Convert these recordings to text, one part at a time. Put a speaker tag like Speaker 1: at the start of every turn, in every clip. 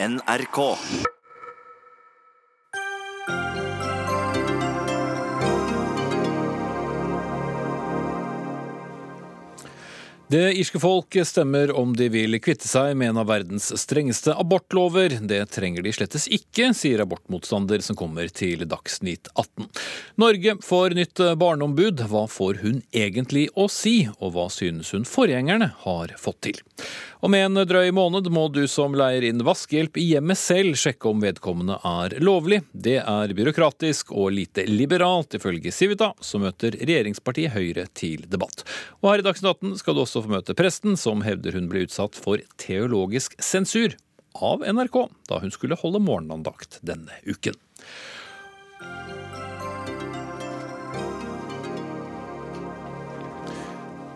Speaker 1: NRK.
Speaker 2: Det irske folk stemmer om de vil kvitte seg med en av verdens strengeste abortlover. Det trenger de slettes ikke, sier abortmotstander som kommer til Dagsnytt 18. Norge får nytt barneombud. Hva får hun egentlig å si, og hva synes hun forgjengerne har fått til? Om en drøy måned må du som leier inn vaskehjelp i hjemmet selv sjekke om vedkommende er lovlig. Det er byråkratisk og lite liberalt, ifølge Civita, som møter regjeringspartiet Høyre til debatt. Og her i Dagsnytt 18 skal du også få møte presten, som hevder hun ble utsatt for teologisk sensur av NRK da hun skulle holde morgenandakt denne uken.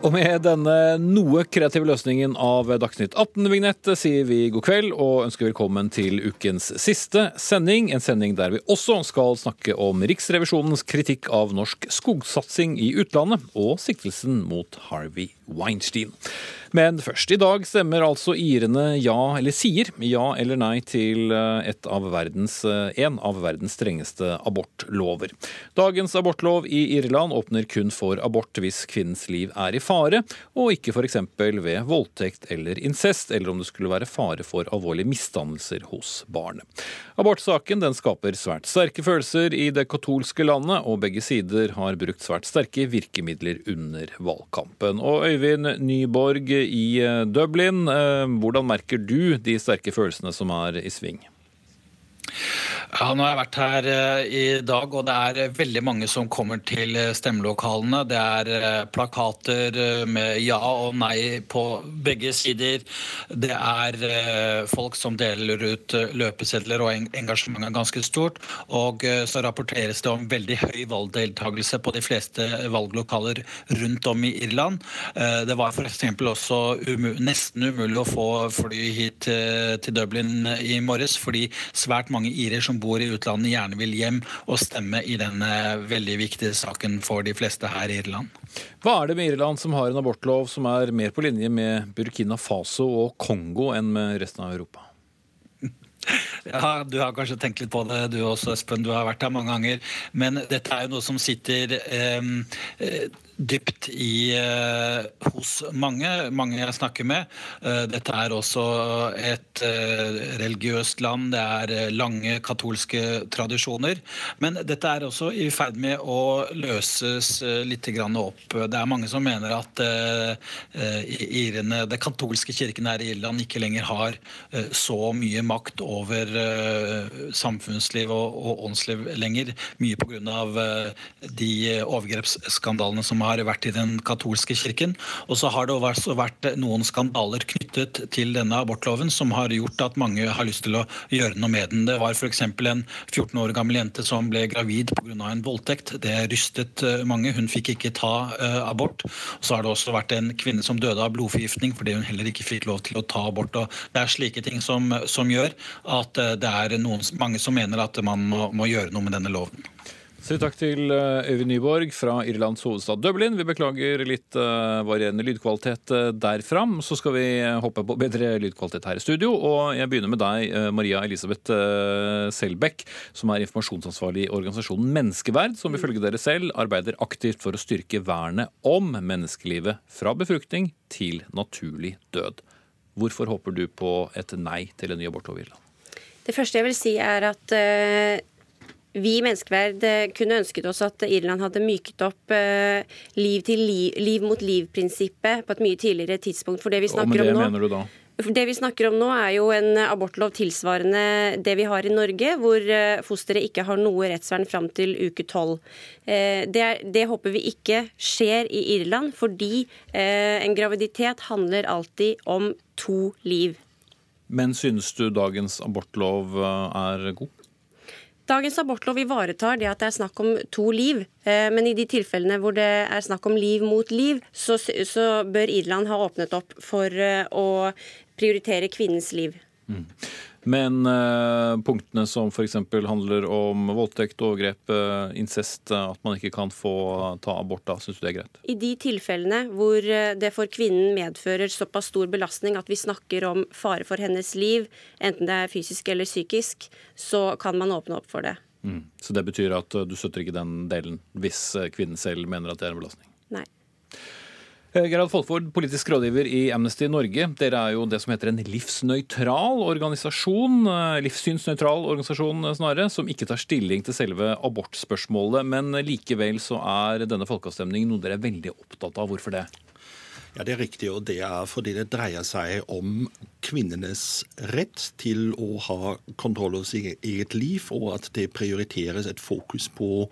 Speaker 2: Og med denne noe kreative løsningen av Dagsnytt 18-vignett sier vi god kveld og ønsker velkommen til ukens siste sending. En sending der vi også skal snakke om Riksrevisjonens kritikk av norsk skogsatsing i utlandet og siktelsen mot Harvey Weinstein. Men først. I dag stemmer altså irene ja, eller sier ja eller nei til eh, et av verdens, eh, en av verdens strengeste abortlover. Dagens abortlov i Irland åpner kun for abort hvis kvinnens liv er i fare, og ikke f.eks. ved voldtekt eller incest, eller om det skulle være fare for alvorlige misdannelser hos barnet. Abortsaken den skaper svært sterke følelser i det katolske landet, og begge sider har brukt svært sterke virkemidler under valgkampen. Og Øyvind Nyborg i eh, Dublin. Eh, hvordan merker du de sterke følelsene som er i sving?
Speaker 3: Ja, nå har jeg vært her eh, i dag, og det er veldig mange som kommer til stemmelokalene. Det er plakater med ja og nei på begge sider. Det er folk som deler ut løpesedler, og engasjementet er ganske stort. Og så rapporteres det om veldig høy valgdeltakelse på de fleste valglokaler rundt om i Irland. Det var f.eks. også umu nesten umulig å få fly hit til Dublin i morges, fordi svært mange irer som bor i utlandet, gjerne vil hjem og stemme i denne veldig viktige saken for de fleste her i Irland.
Speaker 2: Hva er det med Irland som har en abortlov som er mer på linje med Burkina Faso og Kongo enn med resten av Europa?
Speaker 3: Ja, Du har kanskje tenkt litt på det du også, Espen. Du har vært her mange ganger. Men dette er jo noe som sitter eh, dypt i, uh, hos mange, mange jeg snakker med. Uh, dette er også et uh, religiøst land, det er lange katolske tradisjoner. Men dette er også i ferd med å løses litt opp. Det er mange som mener at irene, det katolske kirken her i Irland ikke lenger har så mye makt over samfunnsliv og, og åndsliv lenger. Mye pga. de overgrepsskandalene som har vært i den katolske kirken. Og så har det også vært noen skandaler knyttet til denne abortloven som har gjort at mange har lyst til å gjøre noe med den. Det var f.eks. en 14 år gammel jente som ble gravid pga. en voldtekt. Det rystet eh, mange. Hun fikk ikke ta uh, abort. Og så har det også vært en kvinne som døde av blodforgiftning fordi hun heller ikke fikk lov til å ta abort. Og det er slike ting som, som gjør at uh, det er noen, mange som mener at man må, må gjøre noe med denne loven.
Speaker 2: Så takk til eh, Øyvind Nyborg fra Irlands hovedstad Dublin. Vi beklager litt uh, varierende lydkvalitet uh, derfra. Så skal vi hoppe på bedre lydkvalitet her i studio. Og jeg begynner med deg, Maria Elisabeth Selbekk, som er informasjonsansvarlig i organisasjonen Menneskeverd, som ifølge dere selv arbeider aktivt for å styrke vernet om menneskelivet fra befruktning til naturlig død. Hvorfor håper du på et nei til en ny abortlov i Irland?
Speaker 4: Det første jeg vil si, er at vi i Menneskeverd eh, kunne ønsket oss at Irland hadde myket opp eh, liv, liv, liv mot liv-prinsippet på et mye tidligere tidspunkt. For det vi snakker
Speaker 2: det
Speaker 4: om nå
Speaker 2: mener du da?
Speaker 4: Det vi snakker om nå, er jo en abortlov tilsvarende det vi har i Norge, hvor eh, fosteret ikke har noe rettsvern fram til uke tolv. Det, det, håper vi ikke skjer i Irland, fordi en graviditet handler alltid om to liv.
Speaker 2: Men synes du dagens abortlov er god?
Speaker 4: Dagens abortlov ivaretar det at det er snakk om to liv. Eh, men i de tilfellene hvor det er snakk om liv mot liv, så, så bør Irland ha åpnet opp for eh, å prioritere kvinnens liv. Mm.
Speaker 2: Men eh, punktene som f.eks. handler om voldtekt, overgrep, uh, incest, uh, at man ikke kan få ta abort da, syns du det er greit?
Speaker 4: I de tilfellene hvor det for kvinnen medfører såpass stor belastning at vi snakker om fare for hennes liv, enten det er fysisk eller psykisk, så kan man åpne opp for det.
Speaker 2: Mm. Så det betyr at du støtter ikke den delen hvis kvinnen selv mener at det er en belastning?
Speaker 4: Nei.
Speaker 2: Eh, Gerhard Folkvord, politisk rådgiver i Amnesty Norge. Dere er jo det som heter en livsnøytral organisasjon, eh, livssynsnøytral organisasjon eh, snarere, som ikke tar stilling til selve abortspørsmålet. Men likevel så er denne folkeavstemningen noe dere er veldig opptatt av. Hvorfor det?
Speaker 1: Ja, Det er riktig, og det er fordi det dreier seg om kvinnenes rett til å ha kontroll over sitt eget liv, og at det prioriteres et fokus på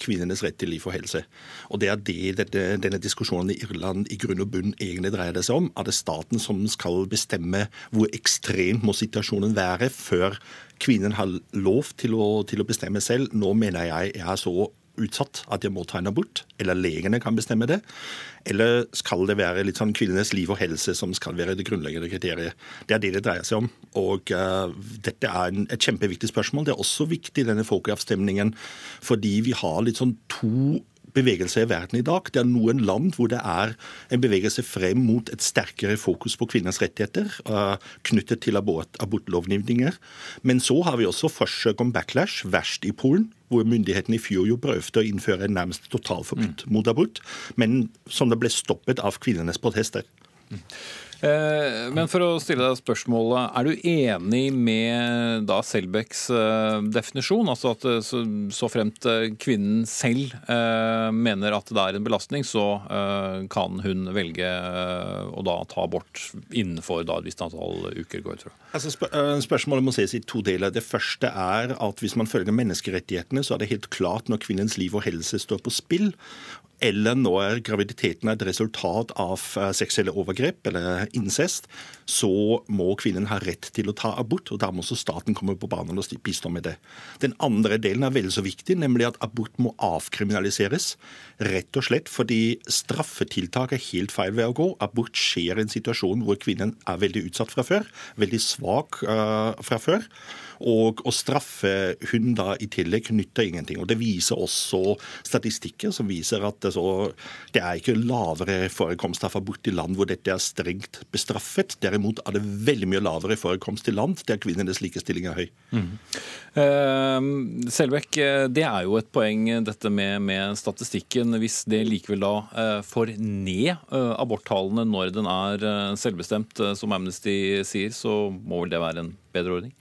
Speaker 1: kvinnenes rett til liv og helse. Og Det er det dette, denne diskusjonen i Irland i grunn og bunn egentlig dreier det seg om. Er det staten som skal bestemme hvor ekstremt må situasjonen være før kvinnen har lov til å, til å bestemme selv? Nå mener jeg er så utsatt at jeg må ta en abort, eller legene kan bestemme det? Eller skal det være litt sånn kvinnenes liv og helse som skal være det grunnleggende kriteriet? Det er det det dreier seg om. Og uh, dette er en, et kjempeviktig spørsmål. Det er også viktig, denne folkeavstemningen, fordi vi har litt sånn to bevegelse i verden i dag. Det er noen land hvor det er en bevegelse frem mot et sterkere fokus på kvinners rettigheter uh, knyttet til abort, abortlovgivninger. Men så har vi også forsøk om backlash, verst i Polen, hvor myndighetene i fjor jo prøvde å innføre en nærmest totalforbud mm. mot abort, men som det ble stoppet av kvinnenes protester.
Speaker 2: Eh, men for å stille deg spørsmålet, er du enig med da Selbecks eh, definisjon? Altså at eh, så, fremt kvinnen selv mener at det er en belastning, så kan hun velge å da ta abort innenfor da et visst antall uker, går ut fra?
Speaker 1: Altså, spørsmålet må ses i to deler. Det første er at hvis man følger menneskerettighetene, så er det helt klart når kvinnens liv og helse står på spill, eller når graviditeten er et resultat av eh, seksuelle overgrep eller incest, så må kvinnen ha rett til å ta abort. og Da må også staten komme på banen og bistå med det. Den andre delen er veldig så viktig, nemlig at abort må avkriminaliseres. Rett og slett fordi straffetiltak er helt feil ved å gå. Abort skjer i en situasjon hvor kvinnen er veldig utsatt fra før, veldig svak uh, fra før. Og å straffe hunder i tillegg nytter ingenting. Og Det viser også statistikker som viser at det, så, det er ikke lavere forekomst av abort i land hvor dette er strengt bestraffet. Derimot er det veldig mye lavere forekomst i land der kvinnenes likestilling er høy. Mm.
Speaker 2: Uh, Selbekk, det er jo et poeng dette med, med statistikken. Hvis det likevel da uh, får ned uh, aborttallene når den er uh, selvbestemt, som Amnesty sier, så må vel det være en bedre ordning?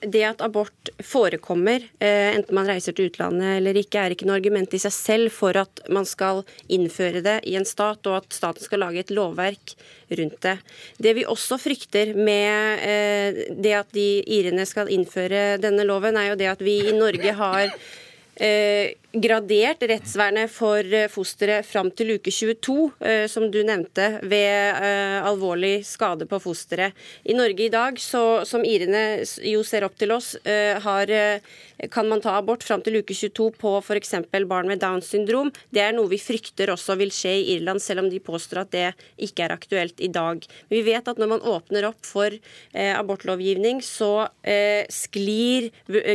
Speaker 4: Det at abort forekommer, eh, enten man reiser til utlandet eller ikke, er ikke noe argument i seg selv for at man skal innføre det i en stat, og at staten skal lage et lovverk rundt det. Det vi også frykter med eh, det at de irene skal innføre denne loven, er jo det at vi i Norge har eh, gradert rettsvernet for eh, fosteret fram til uke 22, eh, som du nevnte, ved eh, alvorlig skade på fosteret. I Norge i dag, så, som irene jo ser opp til oss, har, kan man ta abort fram til uke 22 på f.eks. barn med Downs syndrom. Det er noe vi frykter også vil skje i Irland, selv om de påstår at det ikke er aktuelt i dag. Vi vet at når man åpner opp for abortlovgivning, så sklir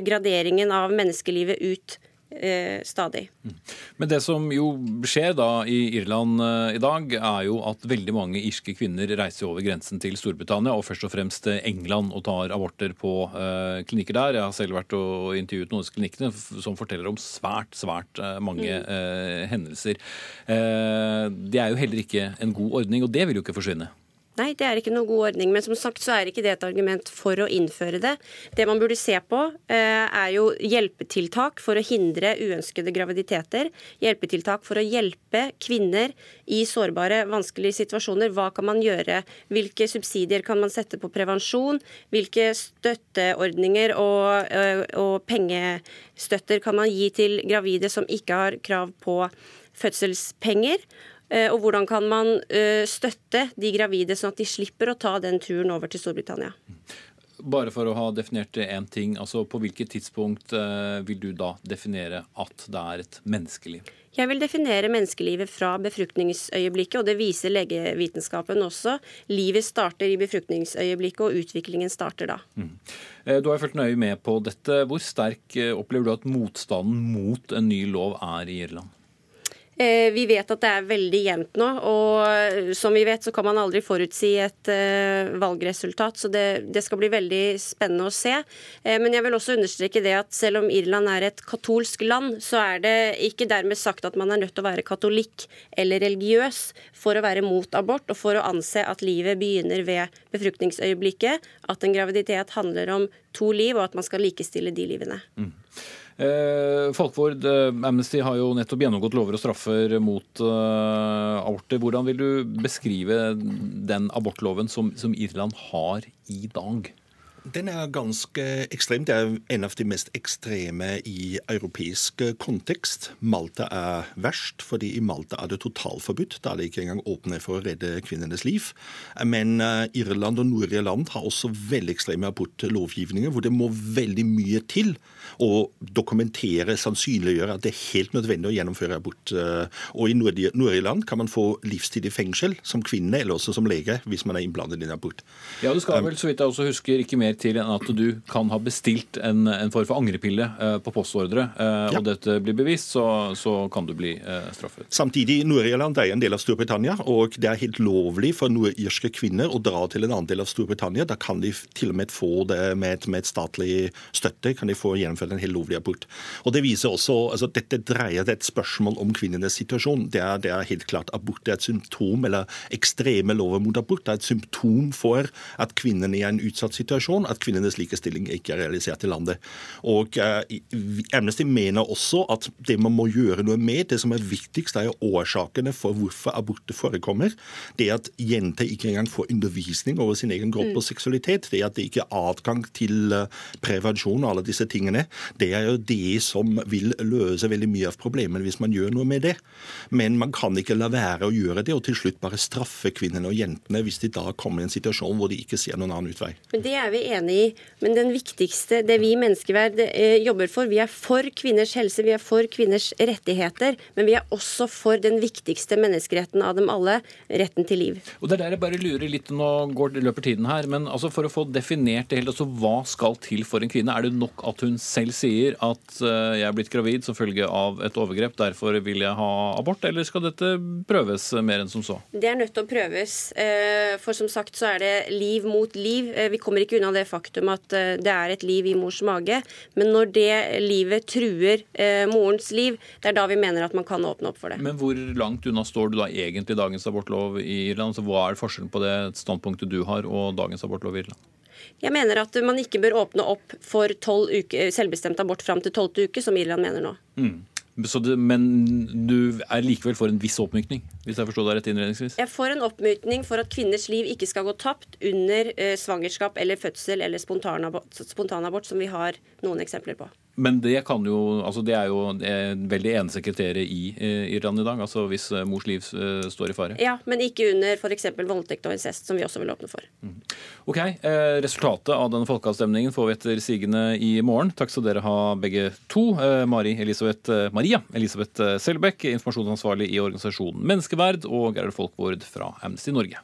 Speaker 4: graderingen av menneskelivet ut eh, stadig. Mm.
Speaker 2: Men det som jo skjer da i Irland eh, i dag, er jo at veldig mange irske kvinner reiser over grensen til Storbritannia, og først og fremst England, og tar aborter på eh, klinikker der. Jeg har selv vært og intervjuet noen av disse klinikkene som forteller om svært, svært eh, mange mm. Eh, hendelser. Eh, det er jo heller ikke en god ordning, og det vil jo ikke forsvinne.
Speaker 4: Nei, det er ikke noen god ordning. Men som sagt så er ikke det et argument for å innføre det. Det man burde se på, eh, er jo hjelpetiltak for å hindre uønskede graviditeter. Hjelpetiltak for å hjelpe kvinner i sårbare, vanskelige situasjoner. Hva kan man gjøre? Hvilke subsidier kan man sette på prevensjon? Hvilke støtteordninger og, eh, og pengestøtter kan man gi til gravide som ikke har krav på fødselspenger? Eh, og hvordan kan man eh, støtte de gravide, sånn at de slipper å ta den turen over til Storbritannia?
Speaker 2: Bare for å ha definert én ting, altså på hvilket tidspunkt eh, vil du da definere at det er et menneskeliv?
Speaker 4: Jeg vil definere menneskelivet fra befruktningsøyeblikket, og det viser legevitenskapen også. Livet starter i befruktningsøyeblikket, og utviklingen starter da. Mm.
Speaker 2: Du har fulgt nøye med på dette. Hvor sterk opplever du at motstanden mot en ny lov er i Irland?
Speaker 4: Eh, vi vet at det er veldig jevnt nå, og som vi vet så kan man aldri forutsi et eh, valgresultat. Så det, det skal bli veldig spennende å se. Eh, men jeg vil også understreke det at selv om Irland er et katolsk land, så er det ikke dermed sagt at man er nødt til å være katolikk eller religiøs for å være mot abort, og for å anse at livet begynner ved befruktningsøyeblikket, at en graviditet handler om to liv, og at man skal likestille de livene. Mm.
Speaker 2: Eh, Folkvord, eh, Amnesty har jo nettopp gjennomgått lover og straffer mot uh, aborter. Hvordan vil du beskrive den abortloven som, som Irland har i dag?
Speaker 1: Den er ganske ekstrem. Det er en av de mest ekstreme i europeisk kontekst. Malta er verst, fordi i Malta er det totalforbudt. Da er det ikke engang åpne for å redde kvinnenes liv. Men uh, Irland og Nord-Irland har også veldig ekstreme abortlovgivninger, hvor det må veldig mye til å dokumentere, sannsynliggjøre at det er helt nødvendig å gjennomføre abort. Uh, og i Nord-Irland kan man få livstid i fengsel som kvinne, eller også som lege, hvis man er innblandet i en abort.
Speaker 2: Ja, du skal vel, så vidt jeg også husker, ikke mer til enn at du kan ha bestilt en, en form for angrepille eh, på postordre, eh, ja. og dette blir bevist, så, så kan du bli eh, straffet.
Speaker 1: Samtidig, Nord-Irland er en del av Storbritannia, og det er helt lovlig for nordirske kvinner å dra til en annen del av Storbritannia. Da kan de til og med få det med, med et statlig støtte, kan de få gjennomført en helt lovlig abort. Og det viser også, altså Dette dreier det et spørsmål om kvinnenes situasjon. Det er, det er helt klart Abort er et symptom, eller ekstreme lover mot abort, er et symptom for at kvinnene er i en utsatt situasjon at kvinnenes likestilling ikke er realisert i landet. Og uh, Amnesty mener også at det man må gjøre noe med, det som er viktigst, er årsakene for hvorfor aborter forekommer. Det at jenter ikke engang får undervisning over sin egen kropp og mm. seksualitet, det at det ikke er adgang til uh, prevensjon og alle disse tingene, det er jo det som vil løse veldig mye av problemet hvis man gjør noe med det. Men man kan ikke la være å gjøre det, og til slutt bare straffe kvinnene og jentene hvis de da kommer i en situasjon hvor de ikke ser noen annen utvei.
Speaker 4: Men det er vi enig i. Men den viktigste, det vi i Menneskeverd eh, jobber for, vi er for kvinners helse, vi er for kvinners rettigheter. Men vi er også for den viktigste menneskeretten av dem alle, retten til liv.
Speaker 2: Og det er der jeg bare lurer litt, nå går, løper tiden her, men altså for å få definert det hele, altså hva skal til for en kvinne? Er det nok at hun selv sier at uh, jeg er blitt gravid som følge av et overgrep, derfor vil jeg ha abort, eller skal dette prøves mer enn som så?
Speaker 4: Det er nødt til å prøves. Uh, for som sagt så er det liv mot liv. Vi kommer ikke unna det faktum at eh, det er et liv i mors mage. Men når det livet truer eh, morens liv, det er da vi mener at man kan åpne opp for det.
Speaker 2: Men hvor langt unna står du da egentlig dagens abortlov i Irland? Altså, hva er forskjellen på det standpunktet du har og dagens abortlov i Irland?
Speaker 4: Jeg mener at man ikke bør åpne opp for uke, selvbestemt abort fram til tolvte uke, som Irland mener nå. Mm.
Speaker 2: Det, men du er likevel for en viss oppmykning, hvis jeg forstår deg rett innledningsvis?
Speaker 4: Jeg får en oppmykning for at kvinners liv ikke skal gå tapt under eh, svangerskap eller fødsel eller spontanabort, spontanabort, som vi har noen eksempler på.
Speaker 2: Men det, jo, altså det er jo veldig eneste kriteriet i Iran i dag, altså hvis eh, mors liv eh, står i fare?
Speaker 4: Ja, men ikke under f.eks. voldtekt og incest, som vi også vil åpne for. Mm.
Speaker 2: Ok, eh, Resultatet av denne folkeavstemningen får vi etter sigende i morgen. Takk skal dere ha begge to. Eh, Mari Elisabeth, eh, Maria Elisabeth Selbekk, informasjonsansvarlig i organisasjonen Menneskeverd, og Gerhard Folkvord fra Amnesty Norge.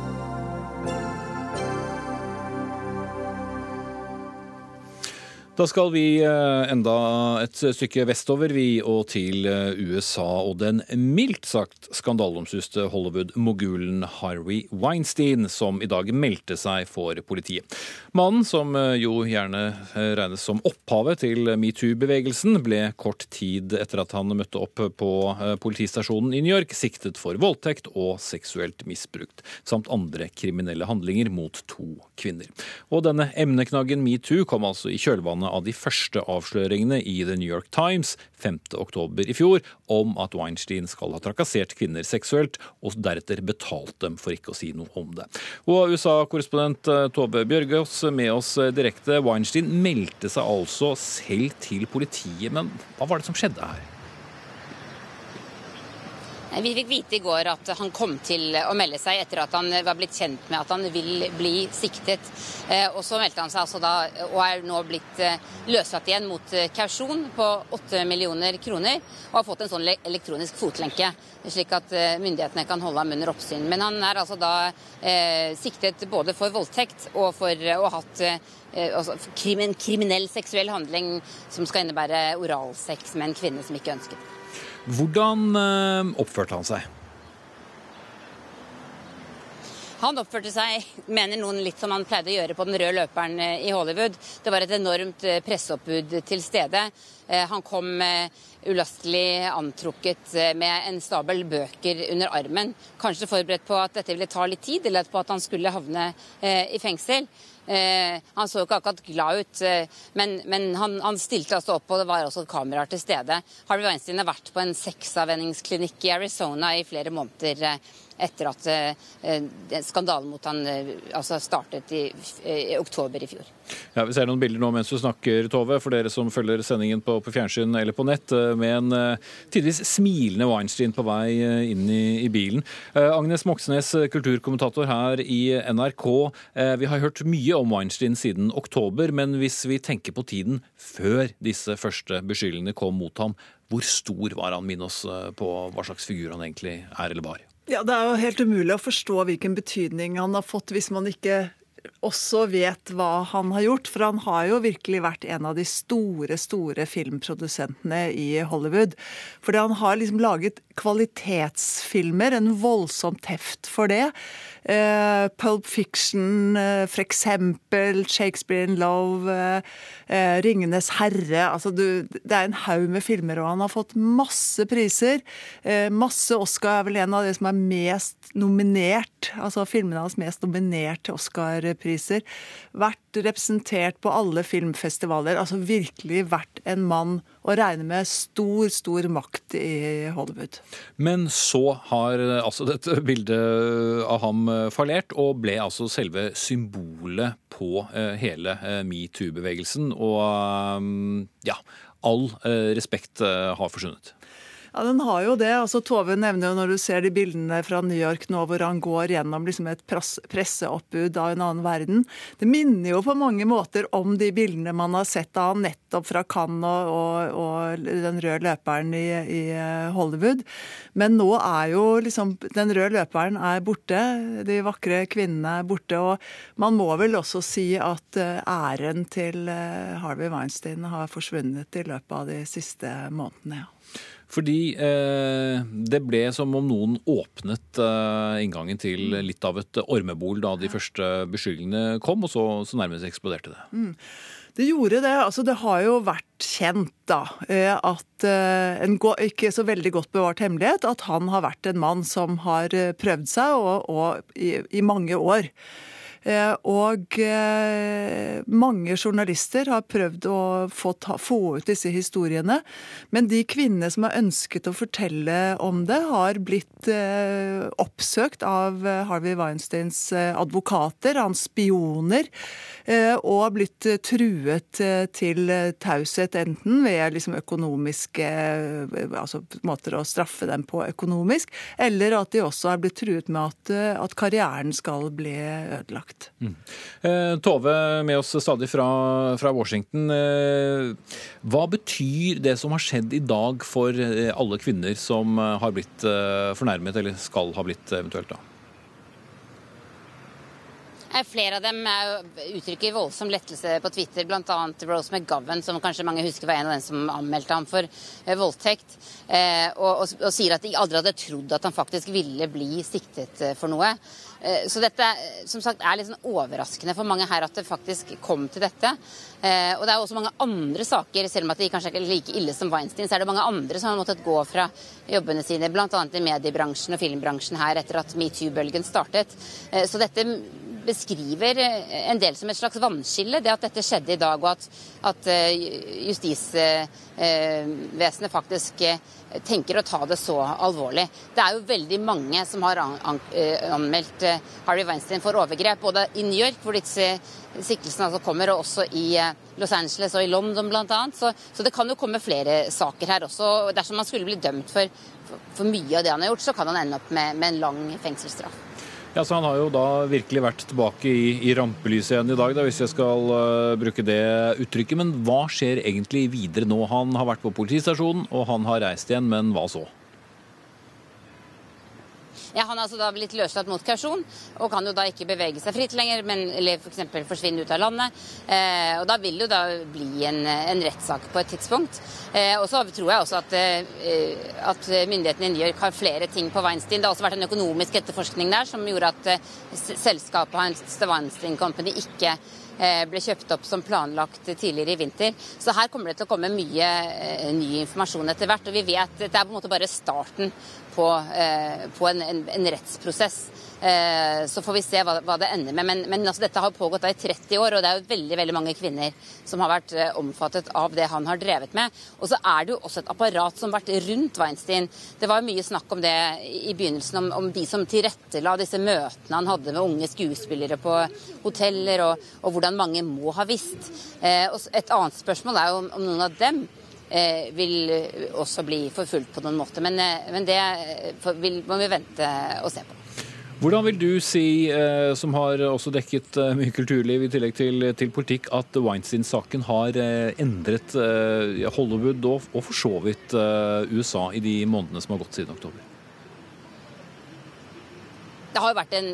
Speaker 2: Da skal vi eh, enda et stykke vestover, vi, og til eh, USA og den mildt sagt skandaleomsuste Hollywood-mogulen Harvey Weinstein, som i dag meldte seg for politiet. Mannen, som eh, jo gjerne regnes som opphavet til metoo-bevegelsen, ble kort tid etter at han møtte opp på politistasjonen i New York, siktet for voldtekt og seksuelt misbrukt, samt andre kriminelle handlinger mot to kvinner. Og denne emneknaggen metoo kom altså i kjølvannet av de første avsløringene i The New York Times 5.10 i fjor om at Weinstein skal ha trakassert kvinner seksuelt, og deretter betalt dem for ikke å si noe om det. Og USA-korrespondent eh, Tove Bjørgaas med oss eh, direkte. Weinstein meldte seg altså selv til politiet, men hva var det som skjedde her?
Speaker 5: Vi fikk vite i går at han kom til å melde seg etter at han var blitt kjent med at han vil bli siktet. Eh, og så meldte han seg altså da, og er nå blitt eh, løslatt igjen mot eh, kausjon på 8 millioner kroner. Og har fått en sånn elektronisk fotlenke, slik at myndighetene kan holde ham under oppsyn. Men han er altså da eh, siktet både for voldtekt og for å ha hatt eh, altså, kriminell seksuell handling som skal innebære oralsex med en kvinne som ikke ønsket det.
Speaker 2: Hvordan eh, oppførte han seg?
Speaker 5: Han oppførte seg, mener noen, litt som han pleide å gjøre på den røde løperen eh, i Hollywood. Det var et enormt eh, presseoppbud til stede. Han kom ulastelig antrukket med en stabel bøker under armen. Kanskje forberedt på at dette ville ta litt tid, eller på at han skulle havne i fengsel. Eh, han så ikke akkurat glad ut, eh, men, men han, han, stilte altså opp, og det var også kameraer til stede. Harvey Weinstein har vært på en sexavvenningsklinikk i Arizona i flere måneder eh, etter at eh, skandalen mot han eh, altså startet i, i, oktober i fjor.
Speaker 2: Ja, Vi ser noen bilder nå mens du snakker, Tove, for dere som følger sendingen på, på fjernsyn eller på nett, eh, med en eh, tidvis smilende Weinstein på vei eh, inn i, i bilen. Eh, Agnes Moxnes, kulturkommentator her i NRK. vi har hørt mye om Weinstein siden oktober, men hvis vi tenker på tiden før disse første beskyldningene kom mot ham, hvor stor var han? Minn oss på hva slags figur han egentlig er eller var.
Speaker 6: Ja, Det er jo helt umulig å forstå hvilken betydning han har fått hvis man ikke også vet hva han har gjort. For han har jo virkelig vært en av de store, store filmprodusentene i Hollywood. Fordi han har liksom laget kvalitetsfilmer, en voldsom teft for det. Uh, Pulp Fiction, uh, for eksempel Shakespeare in Love, uh, Ringenes herre. Altså, du, det er en haug med filmer, og han har fått masse priser. masse Oscar er vel en av de som er mest nominert, altså filmene hans mest nominert til Oscar-priser. Vært representert på alle filmfestivaler. Altså virkelig vært en mann å regne med stor, stor makt i Hollywood.
Speaker 2: Men så har altså dette bildet av ham Eh, fallert, og ble altså selve symbolet på eh, hele eh, metoo-bevegelsen. Og ja, all respekt har forsvunnet.
Speaker 6: Ja, den har jo det. altså Tove nevner jo når du ser de bildene fra New York nå hvor han går gjennom liksom et presseoppbud av en annen verden. Det minner jo på mange måter om de bildene man har sett av han nettopp fra Cannes og, og, og, den røde løperen i, i, Hollywood. Men nå er jo liksom Den røde løperen er borte. De vakre kvinnene er borte. Og man må vel også si at eh, æren til eh, Harvey Weinstein har forsvunnet i løpet av de siste månedene. ja.
Speaker 2: Fordi eh, det ble som om noen åpnet eh, inngangen til litt av et ormebol da de første beskyldningene kom, og så, så nærmest eksploderte det. Mm.
Speaker 6: Det gjorde det. altså Det har jo vært kjent da, eh, at eh, en ikke så veldig godt bevart hemmelighet at han har vært en mann som har eh, prøvd seg og, og i, i mange år. Eh, og eh, mange journalister har prøvd å få, ta, få, ut disse historiene. Men de kvinnene som har ønsket å fortelle om det, har blitt eh, oppsøkt av Harvey Weinsteins advokater, hans spioner, og har blitt truet til taushet, enten ved liksom økonomiske altså måter å straffe dem på økonomisk, eller at de også har blitt truet med at, at karrieren skal bli ødelagt sagt. Mm.
Speaker 2: Eh, Tove, med oss stadig fra, fra, Washington. Eh, hva betyr det som har skjedd i dag for eh, alle kvinner som har blitt fornærmet, eller skal ha blitt eventuelt? da?
Speaker 5: Flere av dem uttrykker voldsom lettelse på Twitter, bl.a. Rose McGovern, som kanskje mange husker var en av dem som anmeldte ham for voldtekt, og, og, og sier at de aldri hadde trodd at han faktisk ville bli siktet for noe. Eh, så dette som sagt, er litt sånn overraskende for mange her at det faktisk kom til dette. Eh, og det er også mange andre saker, selv om at de kanskje ikke er like ille som Weinstein, så er det mange andre som har måttet gå fra jobbene sine, bl.a. i mediebransjen og filmbransjen her etter at metoo-bølgen startet. Eh, så dette beskriver en del som et slags vannskille, det at dette skjedde i dag, og at, at justisvesenet faktisk tenker å ta det så alvorlig. Det er jo veldig mange som har anmeldt Harry Weinstein for overgrep, både i New York, hvor disse siktelsene altså kommer, og også i Los Angeles og i London bl.a. Så, så det kan jo komme flere saker her også. Dersom man skulle bli dømt for, for mye av det han har gjort, så kan han ende opp med, med en lang fengselsstraff.
Speaker 2: Ja, så Han har jo da virkelig vært tilbake i, i rampelyset igjen i dag, da, hvis jeg skal uh, bruke det uttrykket. Men hva skjer egentlig videre nå? Han har vært på politistasjonen, og han har reist igjen, men hva så?
Speaker 5: Ja, Han er altså da blitt løslatt mot kausjon og kan jo da ikke bevege seg fritt lenger, men, eller f.eks. For forsvinne ut av landet. Eh, og Da vil det jo da bli en, en rettssak på et tidspunkt. Eh, og så tror jeg også at, eh, at myndighetene i New York har flere ting på Weinstein. Det har også vært en økonomisk etterforskning der som gjorde at eh, selskapet hans, The Weinstein Company, ikke eh, ble kjøpt opp som planlagt tidligere i vinter. Så her kommer det til å komme mye eh, ny informasjon etter hvert. Og vi vet at det er på en måte bare starten på, eh, på en, en, en, rettsprosess. Eh, så får vi se hva, hva det ender med. Men, men altså, dette har pågått i 30 år, og det er jo veldig veldig mange kvinner som har vært eh, omfattet av det han har drevet med. Og så er det jo også et apparat som har vært rundt Weinstein. Det var mye snakk om det i begynnelsen, om, om de som tilrettela disse møtene han hadde med unge skuespillere på hoteller, og, og hvordan mange må ha visst. et annet spørsmål er jo om, om noen av dem vil også bli forfulgt på noen måte. Men, eh, men det vil, må vi vente og se på.
Speaker 2: Hvordan vil du si, eh, som har også dekket mye kulturliv i tillegg til, til politikk, at Weinstein-saken har endret Hollywood og, og for så vidt USA i de månedene som har gått siden oktober?
Speaker 5: Det har jo vært en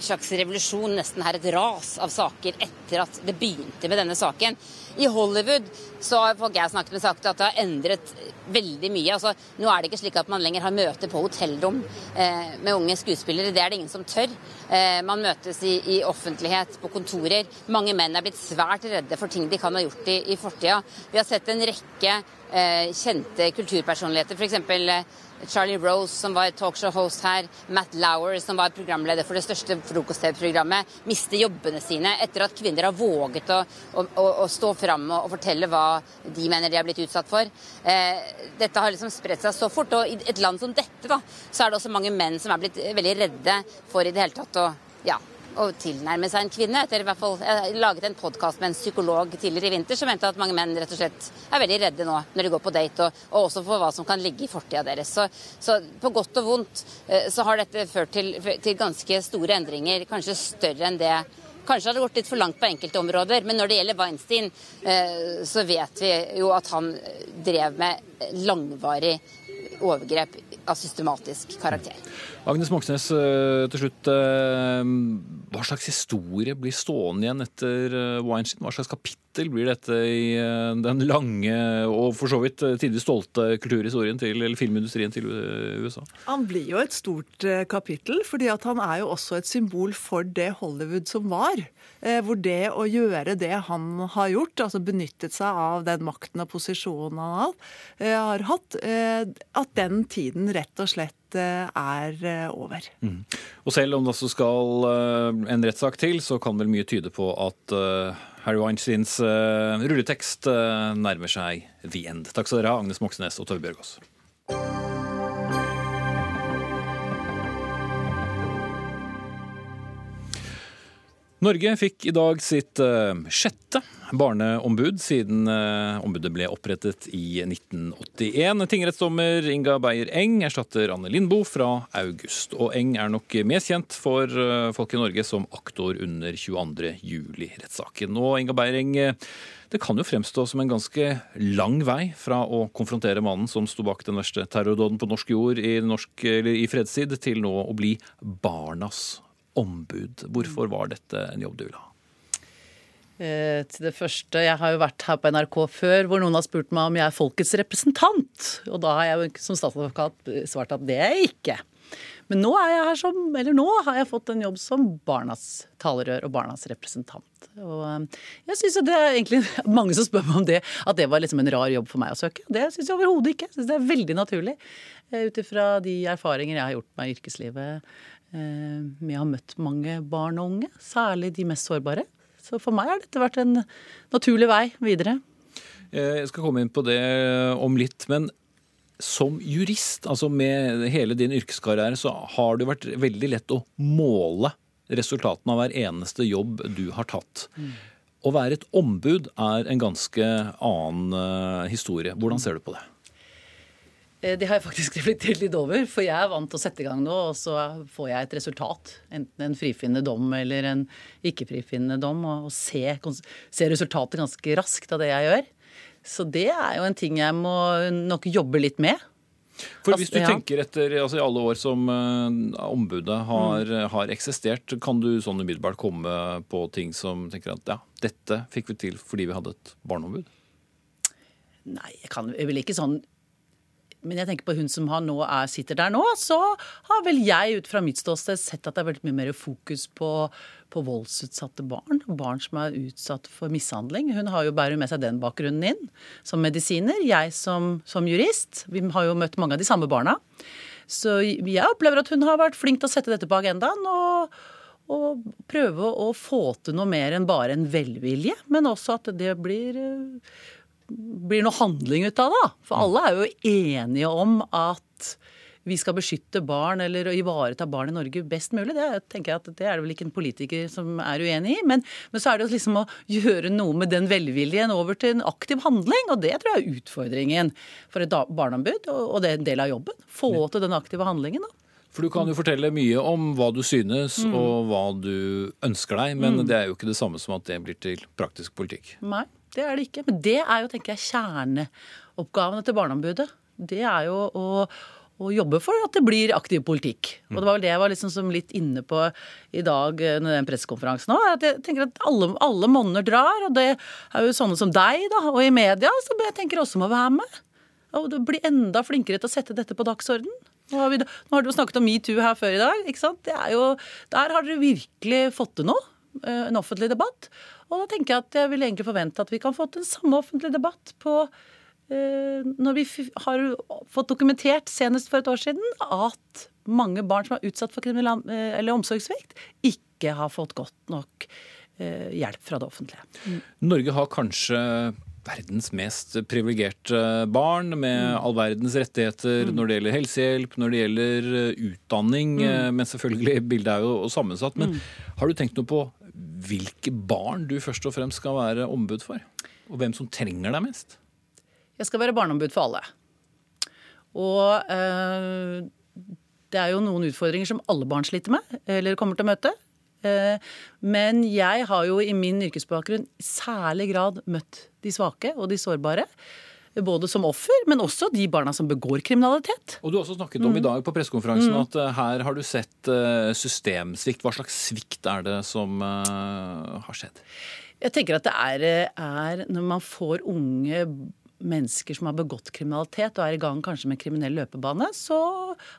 Speaker 5: slags revolusjon, nesten her et ras av saker etter at det begynte med denne saken. I Hollywood så har folk jeg snakket med sagt at det har endret veldig mye. Altså, nå er det ikke slik at man lenger har møter på hotellrom eh, med unge skuespillere. Det er det ingen som tør. Eh, man møtes i, i, offentlighet, på kontorer. Mange menn er blitt svært redde for ting de kan ha gjort i, i fortida. Vi har sett en rekke eh, kjente kulturpersonligheter, f.eks. Charlie Rose, som var talkshow-host her, Matt Lauer, som var programleder for det største frokost-TV-programmet, miste jobbene sine etter at kvinner har våget å, å, å stå fram og, og, fortelle hva de mener de har blitt utsatt for. Eh, dette har liksom spredt seg så fort. Og i et land som dette, da, så er det også mange menn som er blitt veldig redde for i det hele tatt å ja, tilnærme seg en kvinne. Etter i hvert fall, Jeg laget en podkast med en psykolog tidligere i vinter som mente at mange menn rett og slett er veldig redde nå når de går på date, og, og også for hva som kan ligge i fortida deres. Så, så, på godt og vondt eh, så har dette ført til, til ganske store endringer, kanskje større enn det Kanskje har det gått litt for langt på enkelte områder, men når det gjelder Weinstein, eh, så vet vi jo at han drev med langvarig overgrep av systematisk karakter.
Speaker 2: Agnes Moxnes, eh, til slutt. Eh, hva slags historie blir stående igjen etter eh, Weinstein? Hva slags kapittel blir dette i den lange og for så vidt tidvis stolte kulturhistorien til, eller filmindustrien til USA?
Speaker 6: Han blir jo et stort kapittel, fordi han er jo også et symbol for det Hollywood som var. Hvor det å gjøre det han har gjort, altså benyttet seg av den makten og posisjonen han har hatt, at den tiden rett og slett eh, er eh, over. Mm.
Speaker 2: Og selv om det også skal eh, en rettssak til, så kan vel mye tyde på at Harry Weinsteins rulletekst nærmer seg the end. Takk skal dere ha, Agnes Moxnes og Tove Bjørgaas. Norge fikk i dag sitt uh, sjette barneombud siden uh, ombudet ble opprettet i 1981. Tingrettsdommer Inga Beyer Eng erstatter Anne Lindboe fra august. Og Eng er nok mest kjent for uh, folk i Norge som aktor under 22. juli-rettssaken. Og Inga Beyer Eng, det kan jo fremstå som en ganske lang vei fra å konfrontere mannen som sto bak den verste terrordåden på norsk jord i, norsk, i fredstid, til nå å bli barnas ombud. Hvorfor var dette en jobb du ville ha?
Speaker 7: Eh, til det første, Jeg har jo vært her på NRK før hvor noen har spurt meg om jeg er folkets representant. Og da har jeg jo som statsadvokat svart at det er jeg ikke. Men nå er jeg her som, eller nå har jeg fått en jobb som barnas talerør og barnas representant. Og eh, jeg synes Det er egentlig mange som spør meg om det, at det var liksom en rar jobb for meg å søke. Det syns jeg overhodet ikke. Jeg synes det er veldig naturlig eh, ut ifra de erfaringer jeg har gjort meg i yrkeslivet med har møtt mange barn og unge, særlig de mest sårbare. Så for meg har dette vært en naturlig vei videre.
Speaker 2: Eh, jeg skal komme inn på det om litt. Men som jurist, altså med hele din yrkeskarriere, så har det vært veldig lett å måle resultatene av hver eneste jobb du har tatt. Mm. Å være et ombud er en ganske annen eh, historie. Hvordan ser du på det?
Speaker 7: Eh, det har jeg faktisk reflektert litt over. For jeg er vant til å sette i gang noe, og så får jeg et resultat. Enten en frifinnende dom eller en ikke-frifinnende dom. Og se, se, resultatet ganske raskt av det jeg gjør. Så det er jo en ting jeg må nok jobbe litt med.
Speaker 2: For Hvis du tenker etter altså i alle år som uh, ombudet har, mm. har, eksistert, kan du sånn umiddelbart komme på ting som tenker at ja, dette fikk vi til fordi vi hadde et barneombud?
Speaker 7: Nei, jeg kan vel ikke sånn men jeg tenker på hun som nå er, sitter der nå, så har vel jeg ut fra mitt ståsted sett at det er veldig mye mer fokus på, på voldsutsatte barn. Barn som er utsatt for mishandling. Hun har jo bærer med seg den bakgrunnen inn som medisiner. Jeg som, som jurist. Vi har jo møtt mange av de samme barna. Så jeg opplever at hun har vært flink til å sette dette på agendaen. og og prøve å få til noe mer enn bare en velvilje, men også at det blir blir noe handling ut av det. For alle er jo enige om at vi skal beskytte barn eller ivareta barn i Norge best mulig. Det tenker jeg at det er det vel ikke en politiker som er uenig i. Men, men så er det liksom å gjøre noe med den velviljen over til en aktiv handling. Og det tror jeg er utfordringen for et barneombud, og det er en del av jobben. Få til den aktive handlingen. da.
Speaker 2: For du kan jo fortelle mye om hva du synes mm. og hva du ønsker deg, men mm. det er jo ikke det samme som at det blir til praktisk politikk.
Speaker 7: Nei det er det ikke. Men det er jo, tenker jeg, kjerneoppgavene til Barneombudet. Det er jo å, å jobbe for at det blir aktiv politikk. Og det var vel det jeg var liksom litt inne på i dag under den pressekonferansen òg. Jeg tenker at alle, alle monner drar, og det er jo sånne som deg, da, og i media, som jeg tenker også må være med. Og bli enda flinkere til å sette dette på dagsorden. Nå har, vi, nå har du snakket om metoo her før i dag. ikke sant? Jo, der har dere virkelig fått til noe. Eh, en offentlig debatt. Og da tenker jeg at jeg vil egentlig forvente at vi kan få til en samme offentlig debatt på eh, når vi har fått dokumentert senest for et år siden at mange barn som er utsatt for kriminal, eh, eller omsorgssvikt, ikke har fått godt nok hjelp fra det offentlige.
Speaker 2: Mm. Norge har kanskje verdens mest privilegerte barn med mm. all verdens rettigheter mm. når det gjelder helsehjelp, når det gjelder utdanning. Mm. Men selvfølgelig, bildet er jo sammensatt. Men har du tenkt noe på hvilke barn du først og fremst skal være ombud for? Og hvem som trenger deg mest?
Speaker 7: Jeg skal være barneombud for alle. Og eh, det er jo noen utfordringer som alle barn sliter med, eller kommer til å møte. Eh, men jeg har jo i min yrkesbakgrunn i særlig grad møtt de svake og de sårbare. Både som offer, men også de barna som begår kriminalitet.
Speaker 2: Og Du har også snakket om mm. i dag på pressekonferansen mm. at uh, her har du sett uh, systemsvikt. Hva slags svikt er det som uh, har skjedd?
Speaker 7: Jeg tenker at det er, er når man får unge mennesker som har begått kriminalitet og er i gang kanskje med kriminell løpebane, så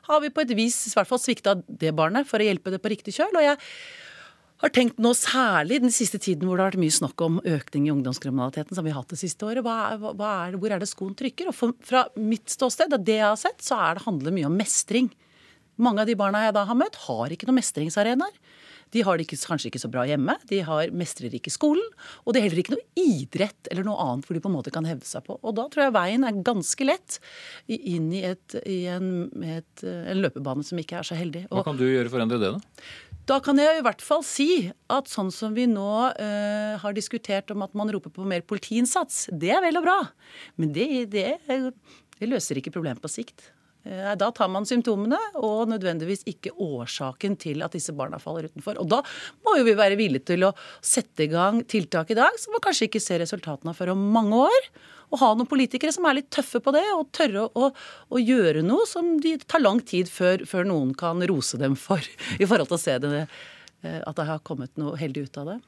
Speaker 7: har vi på et vis i hvert fall svikta det barnet for å hjelpe det på riktig kjøl. Og jeg har tenkt nå særlig den siste tiden hvor det har vært mye snakk om økning i ungdomskriminaliteten som vi har hatt det siste året. Hva er, hva er hvor er det skoen trykker? Og for, fra mitt ståsted, det jeg har sett, så er det handler mye om mestring. Mange av de barna jeg da har møtt, har ikke noen mestringsarenaer. De har det ikke, kanskje ikke så bra hjemme, de har mestrer ikke skolen. Og det er heller ikke noe idrett eller noe annet hvor de på en måte kan hevde seg på. Og da tror jeg veien er ganske lett inn i, et, i en, et, en, løpebane som ikke er så heldig.
Speaker 2: Hva kan du gjøre for å endre det, da?
Speaker 7: Da kan jeg i hvert fall si at sånn som vi nå uh, har diskutert om at man roper på mer politiinnsats, det er vel og bra. Men det, det, det løser ikke problemet på sikt. Uh, da tar man symptomene og nødvendigvis ikke årsaken til at disse barna faller utenfor. Og da må jo vi være villige til å sette i gang tiltak i dag som man kanskje ikke ser resultatene av før om mange år å ha noen politikere som er litt tøffe på det, og tørre å, å, gjøre noe som de tar lang tid før, før, noen kan rose dem for, i forhold til å se det at det har kommet noe heldig ut av det.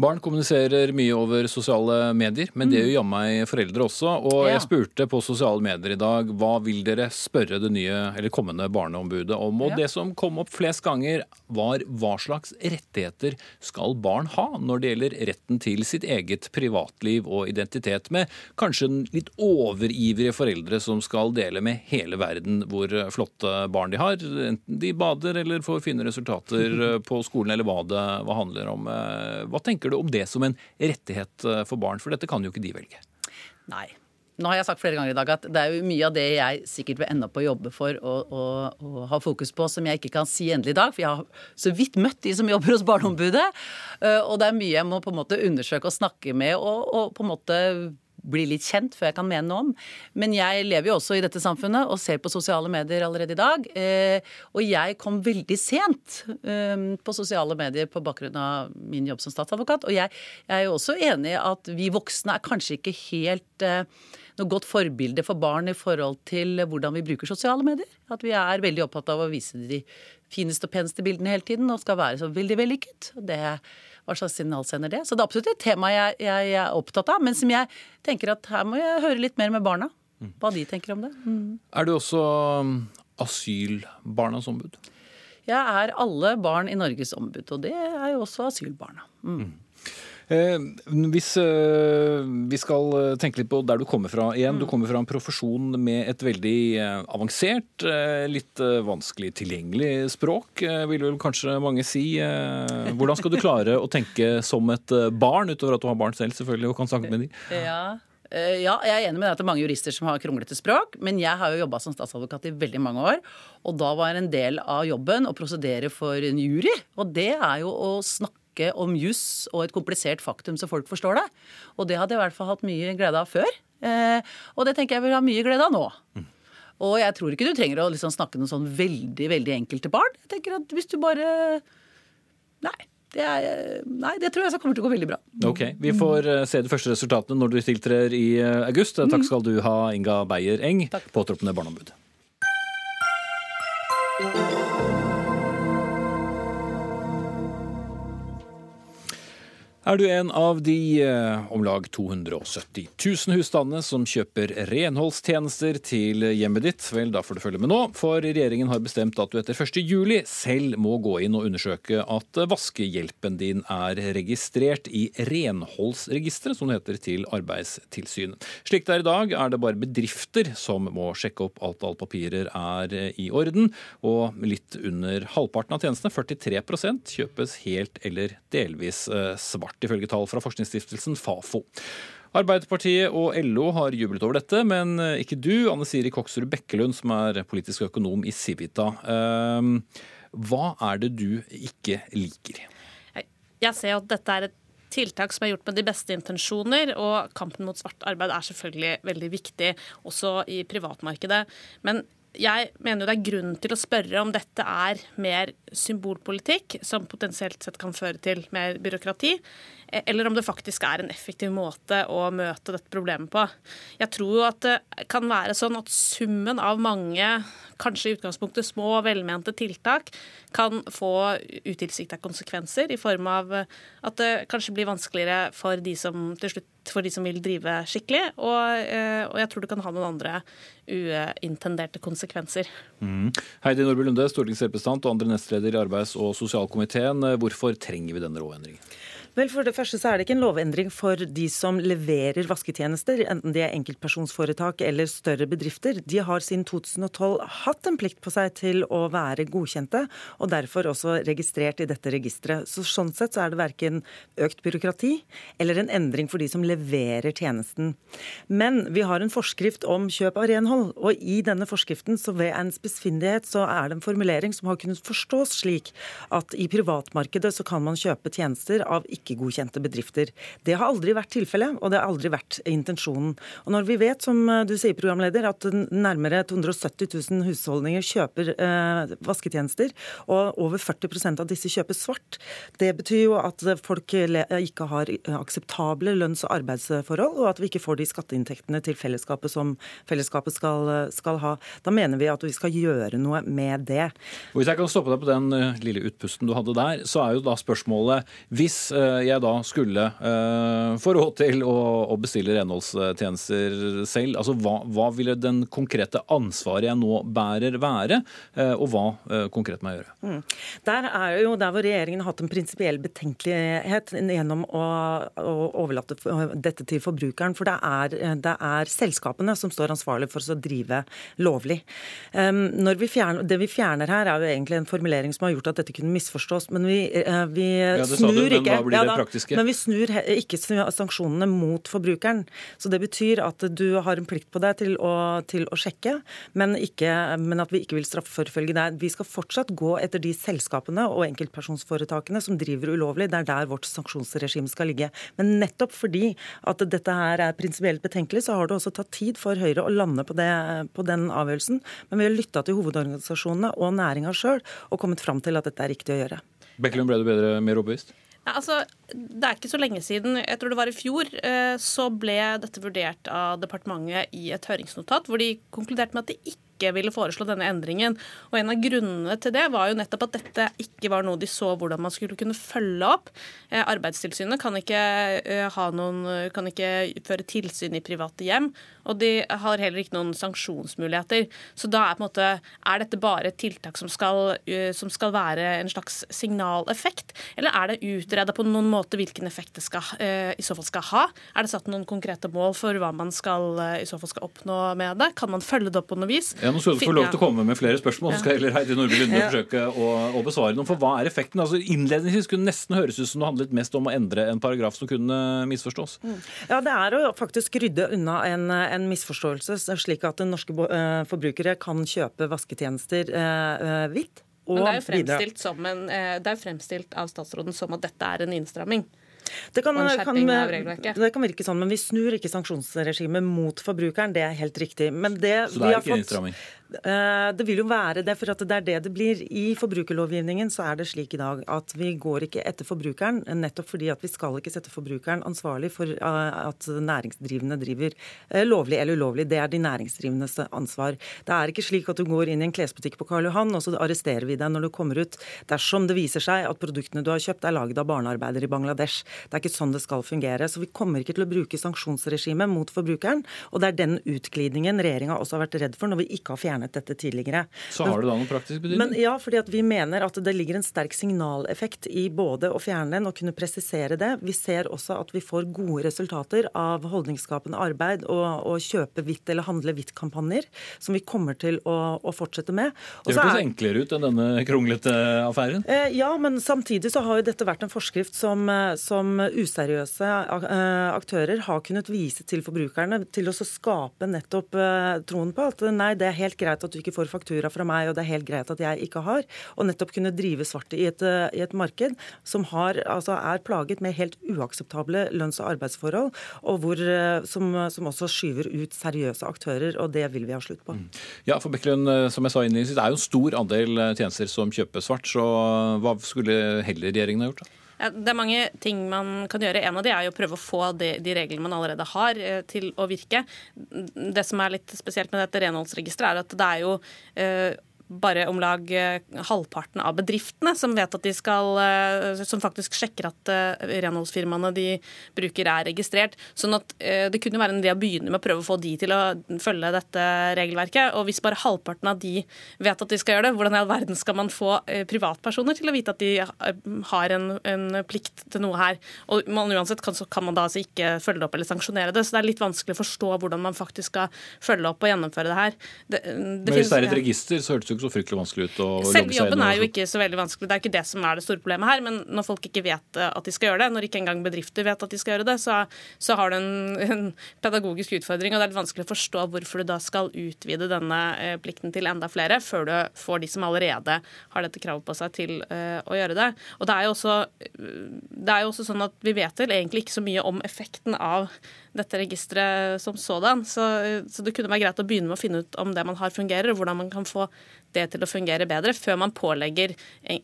Speaker 2: Barn kommuniserer mye over sosiale medier, men det gjør jammen meg foreldre også. Og
Speaker 7: Ja.
Speaker 2: jeg spurte på sosiale medier i dag hva vil dere spørre det nye eller kommende barneombudet om. Og
Speaker 7: Ja.
Speaker 2: det som kom opp flest ganger, var hva slags rettigheter skal barn ha når det gjelder retten til sitt eget privatliv og identitet, med kanskje en litt overivrige foreldre som skal dele med hele verden hvor flotte barn de har, enten de bader eller får fine resultater eh, på skolen, eller hva det hva handler om. Eh, Hva tenker du om det som en rettighet eh, for barn, for dette kan jo ikke de velge?
Speaker 7: Nei. Nå har jeg sagt flere ganger i dag at det er jo mye av det jeg sikkert vil ende opp å jobbe for og, og, og ha fokus på, som jeg ikke kan si endelig i dag. For jeg har så vidt møtt de som jobber hos Barneombudet. Eh, Og det er mye jeg må på en måte undersøke og snakke med og, og på en måte bli litt kjent før jeg kan mene noe om. Men jeg lever jo også i dette samfunnet og ser på sosiale medier allerede i dag. Eh, Og jeg kom veldig sent eh, på sosiale medier på bakgrunn av min jobb som statsadvokat. Og jeg, er jo også enig i at vi voksne er kanskje ikke helt eh, noe godt forbilde for barn i forhold til hvordan vi bruker sosiale medier. At vi er veldig opptatt av å vise de fineste og peneste bildene hele tiden og skal være så veldig vellykket. Det, hva slags signal sender det? Så det er absolutt et tema jeg, jeg, jeg er opptatt av, men som jeg tenker at her må jeg høre litt mer med barna. Hva de tenker om det. Mm.
Speaker 2: Er du også um, asylbarnas ombud?
Speaker 7: Jeg er alle barn i Norges ombud, og det er jo også asylbarna. Mm.
Speaker 2: Eh, hvis eh, vi skal eh, tenke litt på der du kommer fra igjen. Du kommer fra en profesjon med et veldig avansert, litt vanskelig tilgjengelig språk, vil vel kanskje mange si. Hvordan skal du klare å tenke som et barn, utover at du har barn selv selvfølgelig og kan snakke med dem?
Speaker 7: Ja. Ja, jeg er enig med deg at det er mange jurister som har kronglete språk, men jeg har jo jobba som statsadvokat i veldig mange år, og da var en del av jobben å prosedere for en jury, og det er jo å snakke om juss og et komplisert faktum så folk forstår det. Og det hadde jeg i hvert fall hatt mye glede av før, eh, og det tenker jeg vil ha mye glede av nå. Og jeg tror ikke du trenger å liksom snakke noe sånn veldig, veldig enkelt til barn. Jeg tenker at hvis du bare Nei. Det, er, nei, det tror jeg så kommer til å gå veldig bra.
Speaker 2: Ok, Vi får eh, se de første resultatene når du tiltrer i eh, august. Takk skal du ha, Inga Beyer Eng, påtroppende barneombud. Er du en av de eh, om lag 270 000 husstandene som kjøper renholdstjenester til hjemmet ditt, vel, da får du følge med nå, for regjeringen har bestemt at du etter 1. juli selv må gå inn og undersøke at vaskehjelpen din er registrert i renholdsregisteret, som det heter, til Arbeidstilsynet. Slik det er i dag, er det bare bedrifter som må sjekke opp at alle papirer er i orden, og litt under halvparten av tjenestene, 43% kjøpes helt eller delvis eh, svart, ifølge tall fra forskningsstiftelsen Fafo. Arbeiderpartiet og LO har jublet over dette, men eh, ikke du, Anne Siri Koksrud Bekkelund, som er politisk økonom i Civita. Ehm, Hva er det du ikke liker?
Speaker 8: Jeg ser at dette er et tiltak som er gjort med de beste intensjoner, og kampen mot svart arbeid er selvfølgelig veldig viktig, også i privatmarkedet. Men jeg mener jo det er grunn til å spørre om dette er mer symbolpolitikk, som potensielt sett kan føre til mer byråkrati, eller om det faktisk er en effektiv måte å møte dette problemet på. Jeg tror jo at det kan være sånn at summen av mange, kanskje i utgangspunktet små og velmente tiltak, kan få utilsikta konsekvenser i form av at det kanskje blir vanskeligere for de som til slutt for de som vil drive skikkelig, og, eh, og jeg tror det kan ha noen andre uintenderte konsekvenser.
Speaker 2: Mm. Heidi Nordby Lunde, stortingsrepresentant og andre nestleder i arbeids- og sosialkomiteen. Hvorfor trenger vi denne lovendringen?
Speaker 9: Vel, For det første så er det ikke en lovendring for de som leverer vasketjenester, enten de er enkeltpersonsforetak eller større bedrifter. De har siden 2012 hatt en plikt på seg til å være godkjente, og derfor også registrert i dette registeret. Så Sånn sett så er det verken økt byråkrati eller en endring for de som leverer tjenesten. Men vi har en forskrift om kjøp av renhold, og i denne forskriften så ved en spissfindighet så er det en formulering som har kunnet forstås slik at i privatmarkedet så kan man kjøpe tjenester av ikke ikke-godkjente bedrifter. Det har aldri vært tilfellet, og det har aldri vært intensjonen. Og når vi vet, som du sier, programleder, at nærmere 270 000 husholdninger kjøper eh, vasketjenester, og over 40% av disse kjøper svart, det betyr jo at folk ikke har akseptable lønns- og arbeidsforhold, og at vi ikke får de skatteinntektene til fellesskapet som fellesskapet skal, skal ha. Da mener vi at vi skal gjøre noe med det.
Speaker 2: Hvis jeg kan stoppe deg på den eh, lille utpusten du hadde der, så er jo da spørsmålet Hvis eh, jeg da skulle uh, få råd til å, å, bestille renholdstjenester selv, altså hva, hva, ville den konkrete ansvaret jeg nå bærer være, uh, og hva konkret må jeg gjøre? Mm.
Speaker 9: Der er jo der hvor regjeringen har hatt en prinsipiell betenkelighet gjennom å, å, overlate dette til forbrukeren. For det er, det er selskapene som står ansvarlig for å drive lovlig. Vi fjerner, det vi fjerner her, er jo egentlig en formulering som har gjort at dette kunne misforstås. Men vi, vi ja, snur ikke ja, da, Men vi snur ikke sanksjonene mot forbrukeren. Så det betyr at du har en plikt på deg til å, til å sjekke, men, ikke, men, at vi ikke vil straffeforfølge deg. Vi skal fortsatt gå etter de selskapene og enkeltpersonsforetakene som driver ulovlig. Det er der vårt sanksjonsregime skal ligge. Men nettopp fordi at dette her er prinsipielt betenkelig, så har det også tatt tid for Høyre å lande på, det, på den avgjørelsen. Men vi har lytta til hovedorganisasjonene og næringa sjøl og kommet fram til at dette er riktig å gjøre.
Speaker 2: Bekkelund, ble du bedre, mer overbevist?
Speaker 8: Altså, det er ikke så lenge siden, jeg tror det var i fjor, eh, så ble dette vurdert av departementet i et høringsnotat, hvor de konkluderte med at det ikke ikke ville foreslå denne endringen. Og En av grunnene til det var jo nettopp at dette ikke var noe de så hvordan man skulle kunne følge opp. Eh, Arbeidstilsynet kan ikke, eh, ha noen, kan ikke føre tilsyn i private hjem, og de har heller ikke noen sanksjonsmuligheter. Så da er, på en måte, er dette bare et tiltak som skal, eh, som skal være en slags signaleffekt, eller er det utreda på noen måte hvilken effekt det skal, i så fall skal ha? Er det satt noen konkrete mål for hva man skal, i så fall skal oppnå med det? Kan man følge det opp på noe vis?
Speaker 2: Ja, nå skal du få lov til å komme med flere spørsmål, så skal heller Heidi Nordby Lunde ja. forsøke å, å, besvare noen. For hva er effekten? Altså, Innledningsvis kunne det nesten høres ut som det handlet mest om å endre en paragraf som kunne misforstås. Mm.
Speaker 9: Ja, det er å faktisk rydde unna en, en misforståelse, slik at norske uh, forbrukere kan kjøpe vasketjenester eh, hvitt.
Speaker 8: Men det er jo fremstilt, som en, det er fremstilt av statsråden som at dette er en innstramming.
Speaker 9: Det kan, kan, det kan, virke sånn, men vi snur ikke sanksjonsregimet mot forbrukeren. Det er helt riktig.
Speaker 2: Men det, Så det er ikke innstramming?
Speaker 9: Eh, det vil jo være det, for det er det det blir. I forbrukerlovgivningen så er det slik i dag at vi går ikke etter forbrukeren, nettopp fordi at vi skal ikke sette forbrukeren ansvarlig for eh, at næringsdrivende driver eh, lovlig eller ulovlig. Det er de næringsdrivendes ansvar. Det er ikke slik at du går inn i en klesbutikk på Karl Johan, og så arresterer vi deg når du kommer ut dersom det viser seg at produktene du har kjøpt er laget av barnearbeidere i Bangladesh. Det er ikke sånn det skal fungere. Så vi kommer ikke til å bruke sanksjonsregimet mot forbrukeren, og det er den utglidningen regjeringa også har vært redd for når vi ikke har fjernet fjernet dette tidligere.
Speaker 2: Så har det da noen praktisk betydning?
Speaker 9: Men, ja, fordi vi mener at det ligger en sterk signaleffekt i både å fjerne den og kunne presisere det. Vi ser også at vi får gode resultater av holdningsskapende arbeid og, og kjøpe hvitt eller handle hvitt-kampanjer, som vi kommer til å, å fortsette med.
Speaker 2: Også det hørtes enklere ut enn denne kronglete affæren?
Speaker 9: Eh, ja, men samtidig så har jo dette vært en forskrift som, eh, som useriøse eh, aktører har kunnet vise til forbrukerne, til å skape nettopp eh, troen på at nei, det er helt greit greit at du ikke får faktura fra meg, og det er helt greit at jeg ikke har. Og nettopp kunne drive svart i et, eh, i et marked som har, altså er plaget med helt uakseptable lønns- og arbeidsforhold, og hvor, eh, som, som, også skyver ut seriøse aktører. og Det vil vi ha slutt på. Mm.
Speaker 2: Ja, for Bekkelund, eh, som jeg sa innledningsvis, det er jo en stor andel tjenester som kjøper svart. Så hva skulle heller regjeringen ha gjort? da?
Speaker 8: Det er mange ting man kan gjøre. En av de er jo å prøve å få de, de reglene man allerede har, eh, til å virke. Det som er litt spesielt med dette renholdsregisteret, er at det er jo eh, bare om lag eh, halvparten av bedriftene som vet at de skal eh, Som faktisk sjekker at eh, renholdsfirmaene de bruker, er registrert. Sånn at det kunne være en idé å begynne med å prøve å få de til å følge dette regelverket. Og hvis bare halvparten av de vet at de skal gjøre det, hvordan i all verden skal man få privatpersoner til å vite at de har en, en plikt til noe her? Og man, uansett kan, kan man da altså ikke følge det opp eller sanksjonere det. Så det er litt vanskelig å forstå hvordan man faktisk skal følge opp og gjennomføre det her. Det,
Speaker 2: det Men hvis det er et register, så hørtes det ikke så fryktelig vanskelig ut å logge seg inn.
Speaker 8: jobben er jo ikke så veldig vanskelig. Det er ikke det som er det store problemet her. Men når folk ikke vet eh, at de skal gjøre det, når ikke engang bedrifter vet at de skal gjøre det, så, så har du en, en pedagogisk utfordring. Og det er litt vanskelig å forstå hvorfor du da skal utvide denne eh, plikten til enda flere, før du får de som allerede har dette kravet på seg til uh, å gjøre det. Og det er, jo også, det er jo også sånn at vi vet vel egentlig ikke så mye om effekten av dette registeret som sådan. Så, så det kunne være greit å begynne med å finne ut om det man har fungerer, og hvordan man kan få det til å fungere bedre, før man pålegger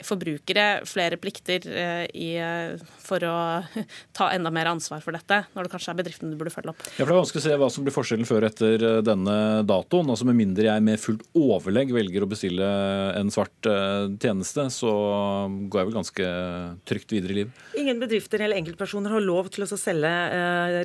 Speaker 8: forbrukere flere plikter eh, i, eh, for å ta enda mer ansvar for dette, når det kanskje er bedriften du burde følge opp.
Speaker 2: Ja, for Det er vanskelig å se hva som blir forskjellen før etter eh, denne datoen. altså Med mindre jeg med fullt overlegg velger å bestille en svart tjeneste, så går jeg vel ganske trygt videre i livet.
Speaker 9: Ingen bedrifter eller enkeltpersoner har lov til å selge eh,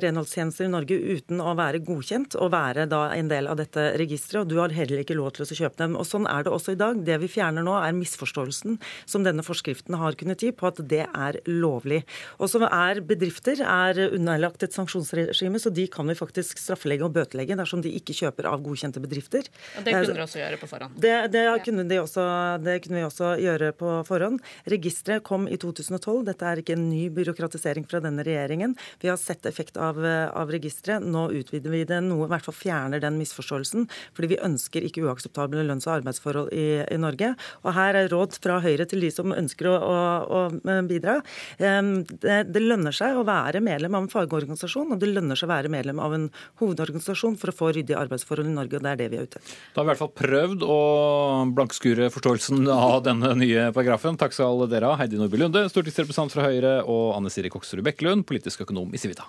Speaker 9: renholdstjenester i Norge uten å være godkjent og være da en del av dette registeret. Og du har heller ikke lov til å kjøpe dem. Og Sånn er det også i dag. Det vi fjerner nå, er misforståelsen som denne forskriften har kunnet gi på at det er lovlig. Og så er bedrifter er underlagt et sanksjonsregime, så de kan vi faktisk straffelegge og bøtelegge dersom de ikke kjøper av godkjente bedrifter.
Speaker 8: Og det kunne dere også gjøre på forhånd.
Speaker 9: Det, det, kunne de også, det kunne vi også gjøre på forhånd. Registeret kom i 2012. Dette er ikke en ny byråkratisering fra denne regjeringen. Vi har sett effekt av, av registeret. Nå utvider vi det noe, i hvert fall fjerner den misforståelsen. Fordi vi ønsker ikke uakseptable lønns- og arbeidsforhold i, i Norge. Og her er råd fra Høyre til de som ønsker å, å, å bidra. Det, det lønner seg å være medlem av en fagorganisasjon, og det lønner seg å være medlem av en hovedorganisasjon for å få ryddige arbeidsforhold i Norge, og det er det vi er ute etter.
Speaker 2: Da har vi i hvert fall prøvd å blankskure forståelsen av denne nye paragrafen. Takk skal dere ha, Heidi Nordby Lunde, stortingsrepresentant fra Høyre, og Anne Siri Koksrud Bekkelund, politisk økonom i Civita.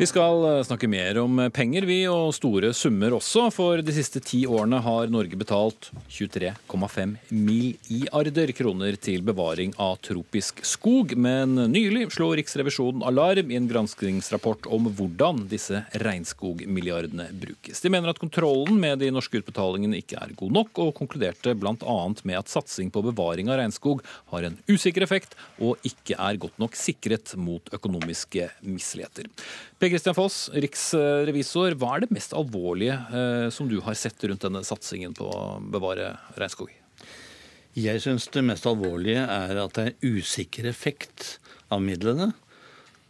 Speaker 2: Vi skal eh, snakke mer om penger, vi, og store summer også. For de siste ti årene har Norge betalt 23,5 milliarder kroner til bevaring av tropisk skog. Men nylig slo Riksrevisjonen alarm i en granskingsrapport om hvordan disse regnskogmilliardene brukes. De mener at kontrollen med de norske utbetalingene ikke er god nok, og konkluderte bl.a. med at satsing på bevaring av regnskog har en usikker effekt og ikke er godt nok sikret mot økonomiske misligheter. Per Kristian Foss, riksrevisor. Hva er det mest alvorlige eh, som du har sett rundt denne satsingen på å bevare regnskog?
Speaker 10: Jeg syns det mest alvorlige er at det er usikker effekt av midlene.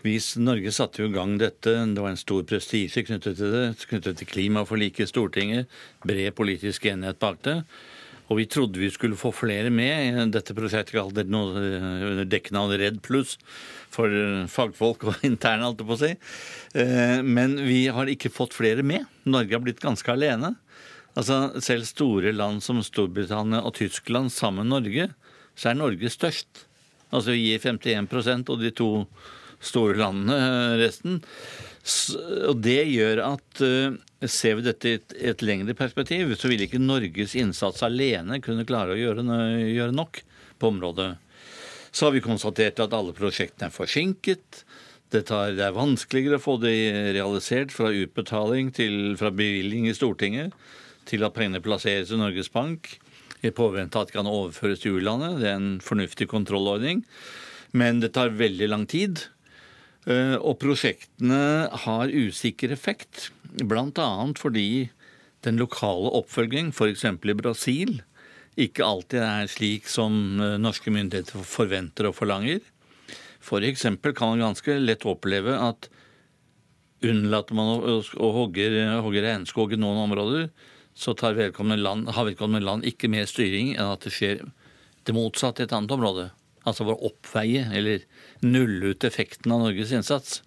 Speaker 10: Hvis Norge satte jo i gang dette, det var en stor prestisje knyttet til det, knyttet til klimaforliket i Stortinget, bred politisk enighet bak det. Og vi trodde vi skulle få flere med i dette prosjektet noe under dekkende Redd Pluss for fagfolk og interne, holdt jeg på å si. Eh, Men vi har ikke fått flere med. Norge har blitt ganske alene. Altså, Selv store land som Storbritannia og Tyskland sammen med Norge, så er Norge størst. Altså vi gir 51% og de to store landene eh, resten. Og det gjør at eh, ser vi dette i et, et lengre perspektiv, så vil ikke Norges innsats alene kunne klare å gjøre, gjøre nok på området. Så har vi konstatert at alle prosjektene er forsinket. Det, tar, det er vanskeligere å få det realisert fra utbetaling til, fra bevilgning i Stortinget til at pengene plasseres i Norges Bank i påvente av at de kan overføres til u-landet. Det er en fornuftig kontrollordning. Men det tar veldig lang tid. Eh, Og prosjektene har usikker effekt, bl.a. fordi den lokale oppfølging, f.eks. i Brasil, ikke alltid er slik som eh, norske myndigheter forventer og forlanger. F.eks. kan man ganske lett oppleve at unnlater man å, hogge, hogge regnskog i noen områder, så vedkommende land, har vedkommende land ikke mer styring enn at det skjer det motsatte i et annet område. Altså for å oppveie eller nulle ut effekten av Norges innsats.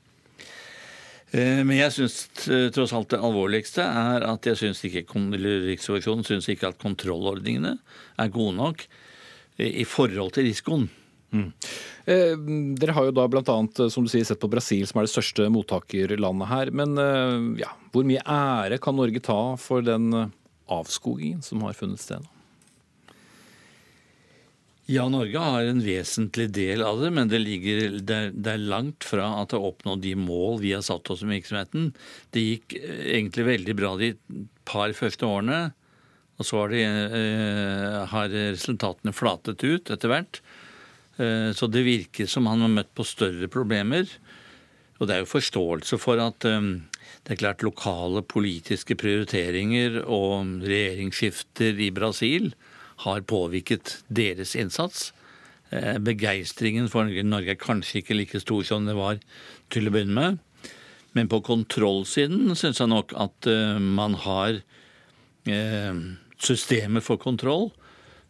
Speaker 10: Eh, Men jeg syns tross alt det alvorligste er at jeg synes ikke, Riksrevisjonen syns ikke at kontrollordningene er gode nok eh, i forhold til risikoen.
Speaker 2: Eh, dere har jo da bl.a. som du sier, sett på Brasil, som er det største mottakerlandet her. Men eh, ja, hvor mye ære kan Norge ta for den eh, avskogingen som har funnet sted?
Speaker 10: Ja, Norge har en vesentlig del av det, men det, ligger, det, er, det er langt fra at det har oppnådd de mål vi har satt oss med virksomheten. Det gikk eh, egentlig veldig bra de par første årene. Og så har, de, eh, har resultatene flatet ut etter hvert. Eh, så det virker som han har møtt på større problemer. Og det er jo forståelse for at eh, det er klart lokale politiske prioriteringer og regjeringsskifter i Brasil har påvirket deres innsats. Eh, begeistringen for Norge er kanskje ikke like stor som det var til å begynne med. Men på kontrollsiden syns jeg nok at eh, man har eh, systemer for kontroll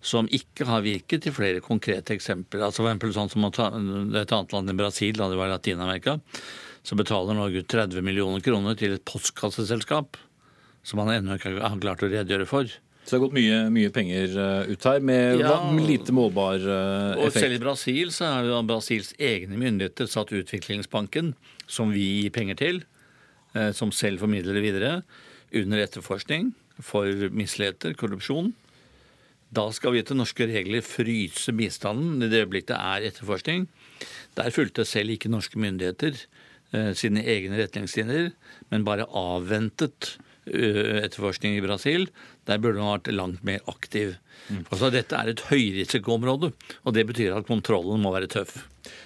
Speaker 10: som ikke har virket i flere konkrete eksempler. Altså for eksempel sånn som Et annet land i Brasil, da det var Latin-Amerika, så betaler Norge ut 30 millioner kroner til et postkasseselskap som man ennå ikke har klart å redegjøre for.
Speaker 2: Så det har gått mye, mye penger ut her, med ja, lite målbar effekt.
Speaker 10: Og selv i Brasil så har jo Brasils egne myndigheter satt Utviklingsbanken som vi gir penger til, eh, som selv formidler det videre, under etterforskning for misligheter, korrupsjon. Da skal vi etter norske regler fryse bistanden i det øyeblikket det er etterforskning. Der fulgte selv ikke norske myndigheter eh, sine egne retningslinjer, men bare avventet eh, etterforskning i Brasil. Der burde man vært langt mer aktiv. Mm. Altså, dette er et høyrisikoområde, og det betyr at kontrollen må være tøff.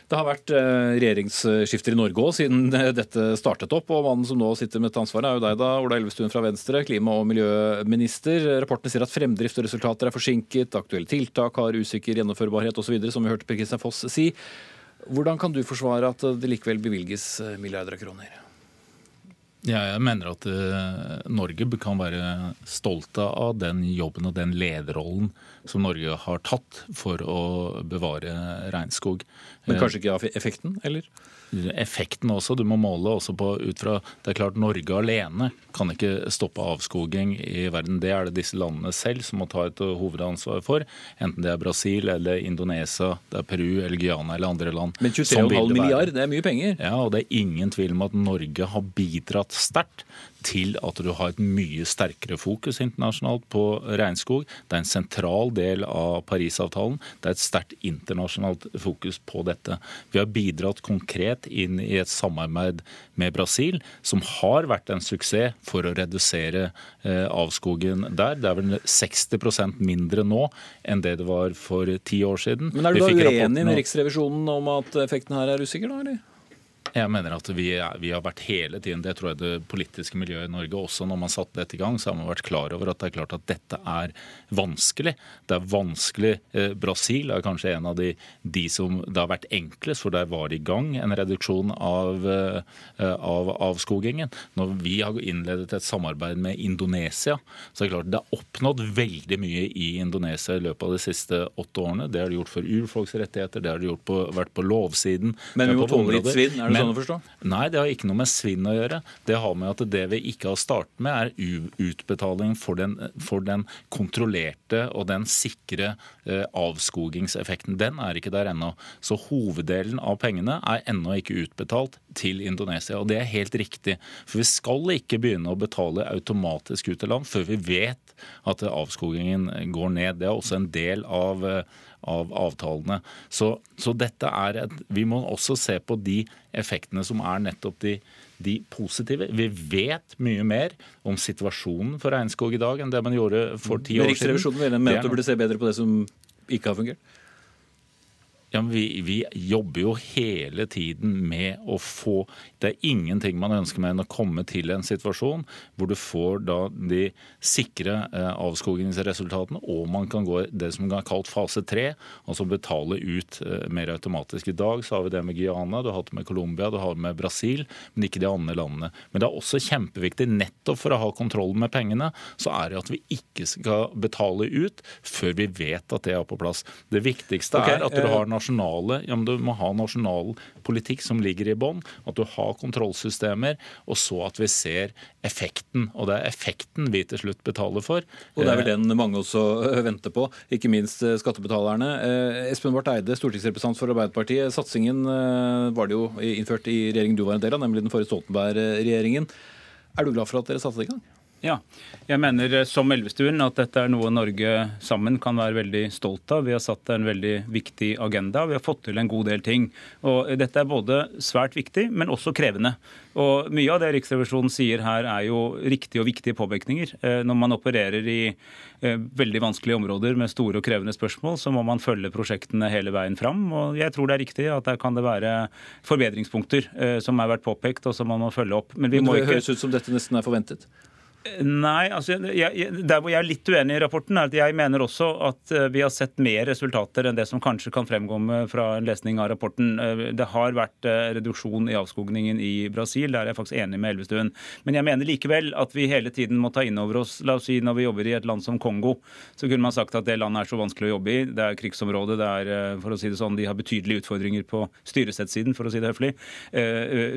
Speaker 2: Det har vært eh, regjeringsskifter i Norge òg siden eh, dette startet opp. og Mannen som nå sitter med et ansvar er jo deg, da, Ola Elvestuen fra Venstre, klima- og miljøminister. Rapportene sier at fremdrift og resultater er forsinket, aktuelle tiltak har usikker gjennomførbarhet osv., som vi hørte Per Kristian Foss si. Hvordan kan du forsvare at det likevel bevilges eh, milliarder av kroner?
Speaker 11: Ja, jeg mener at uh, Norge kan være stolte av den jobben og den lederrollen som Norge har tatt for å bevare regnskog.
Speaker 2: Men kanskje ikke av effekten, eller?
Speaker 11: Effekten også. Du må måle også på ut fra Det er klart Norge alene kan ikke stoppe avskoging i verden. Det er det disse landene selv som må ta et hovedansvar for. Enten det er Brasil eller Indonesia, det er Peru eller Guyana eller andre land.
Speaker 2: Men 23,5 milliard, det er mye penger?
Speaker 11: Ja, og det er ingen tvil om at Norge har bidratt sterkt til at du har et mye sterkere fokus internasjonalt på regnskog. Det er en sentral del av Parisavtalen. Det er et sterkt internasjonalt fokus på dette. Vi har bidratt konkret inn i et samarbeid med Brasil, som har vært en suksess for å redusere eh, avskogen der. Det er vel 60% mindre nå enn det det var for ti år siden.
Speaker 2: Men Er du da uenig med Riksrevisjonen om at effekten her er usikker, da? eller?
Speaker 11: Jeg mener at vi, er, vi, har vært hele tiden, det tror jeg det politiske miljøet i Norge også, når man satte dette i gang, så har man vært klar over at det er klart at dette er vanskelig. Det er vanskelig. Eh, Brasil er kanskje en av de, de, som det har vært enklest, for der var det i gang en reduksjon av, eh, av avskogingen. Når vi har innledet et samarbeid med Indonesia, så er det klart det er oppnådd veldig mye i Indonesia i løpet av de siste åtte årene. Det har de gjort for urfolks rettigheter, det har de gjort på, vært på lovsiden.
Speaker 2: Men vi må tåle litt svinn, er det sånn? sånn å forstå?
Speaker 11: Nei, det har ikke noe med svinn å gjøre. Det har med at det vi ikke har startet med, er utbetaling for den, for den kontrollerte og den sikre eh, avskogingseffekten. Den er ikke der ennå. Så hoveddelen av pengene er ennå ikke utbetalt til Indonesia. Og det er helt riktig. For vi skal ikke begynne å betale automatisk ut til land før vi vet at avskogingen går ned. Det er også en del av av avtalene. Så, så, dette er et, Vi må også se på de effektene som er nettopp de, de positive. Vi vet mye mer om situasjonen for regnskog i dag enn det man gjorde for ti år siden.
Speaker 2: Riksrevisjonen mener at du burde se bedre på det som ikke har fungert?
Speaker 11: Ja, vi, vi, jobber jo hele tiden med å få Det er ingenting man ønsker mer enn å komme til en situasjon hvor du får da de sikre eh, avskogingsresultatene, og man kan gå det som er kalt fase tre, altså betale ut eh, mer automatisk. I dag så har vi det med Guyana, du har hatt det med Colombia, du har det med Brasil, men ikke de andre landene. Men det er også kjempeviktig, nettopp for å ha kontroll med pengene, så er det at vi ikke skal betale ut før vi vet at det er på plass. Det viktigste okay, er at du har nasjonale nasjonale, ja, du må ha nasjonal politikk som ligger i bånn. At du har kontrollsystemer, og så at vi ser effekten. Og det er effekten vi til slutt betaler for.
Speaker 2: Og det er vel den mange også øh, venter på, ikke minst øh, skattebetalerne. Espen Barth Eide, stortingsrepresentant for Arbeiderpartiet. Satsingen var det jo innført i regjeringen du var en del av, nemlig den forrige Stoltenberg-regjeringen. Er du glad for at dere satte i gang?
Speaker 12: Ja, jeg mener eh, som Elvestuen at dette er noe Norge sammen kan være veldig stolt av. Vi har satt en veldig viktig agenda. Vi har fått til en god del ting. Og Dette er både svært viktig, men også krevende. Og Mye av det Riksrevisjonen sier her er jo riktige og viktige påpekninger. Eh, når man opererer i eh, veldig vanskelige områder med store og krevende spørsmål, så må man følge prosjektene hele veien fram. Og jeg tror det er riktig at der kan det være forbedringspunkter som har vært påpekt, og som man må følge opp.
Speaker 2: Men, vi Men det må ikke... høres ut som dette nesten er forventet?
Speaker 12: Nei, altså, jeg, der hvor jeg er litt uenig i rapporten, er at jeg mener også at eh, vi har sett mer resultater enn det som kanskje kan fremkomme fra en lesning av rapporten. Eh, det har vært eh, reduksjon i avskogningen i Brasil, der er jeg faktisk enig med Elvestuen. Men jeg mener likevel at vi hele tiden må ta inn over oss La oss si når vi jobber i et land som Kongo, så kunne man sagt at det landet er så vanskelig å jobbe i. Det er krigsområde, det er for å si det sånn, de har betydelige utfordringer på styresettsiden, for å si det høflig.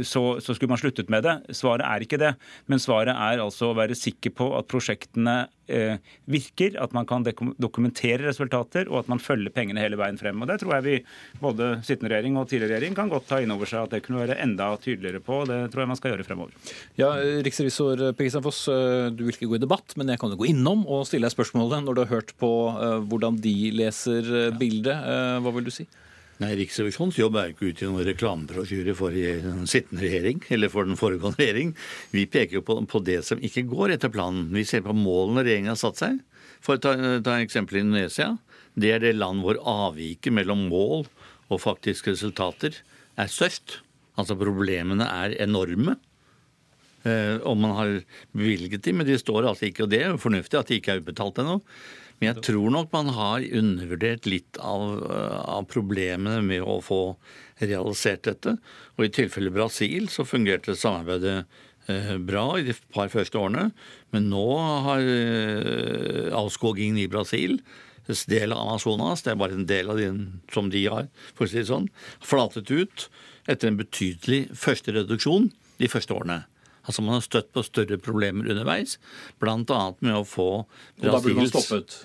Speaker 12: Så, så skulle man sluttet med det. Svaret er ikke det. Men svaret er altså å være sikker på at prosjektene eh, virker, at man kan dokumentere resultater, og at man følger pengene hele veien frem. Og Det tror jeg vi, både sittende regjering og tidligere regjering, kan godt ta inn over seg at det kunne være enda tydeligere på. og Det tror jeg man skal gjøre fremover.
Speaker 2: Ja, Riksrevisor Per Kristian Foss, eh, du vil ikke gå i debatt, men jeg kan jo gå innom og stille deg spørsmålet når du har hørt på eh, hvordan de leser bildet. Hva vil du si?
Speaker 10: Nei, Riksrevisjonens jobb er ikke ut i noen reklamebrosjyre for den sittende regjering eller for den foregående regjering. Vi peker jo på, det som ikke går etter planen. Vi ser på målene regjeringen har satt seg. For å ta, ta eksempel Indonesia. Det er det land hvor avviket mellom mål og faktiske resultater er størst. Altså problemene er enorme. Eh, og man har bevilget dem, men de står altså ikke, og det er jo fornuftig at de ikke er utbetalt ennå. Men jeg tror nok man har undervurdert litt av, eh, av, problemene med å få realisert dette. Og i tilfelle Brasil så fungerte samarbeidet eh, bra i de par første årene. Men nå har eh, avskogingen i Brasil del av Amazonas, det er bare en del av den som de har, for å si det sånn, flatet ut etter en betydelig første reduksjon de første årene. Altså Man har støtt på større problemer underveis, bl.a. med å få
Speaker 2: Brasils Og da burde man stoppet?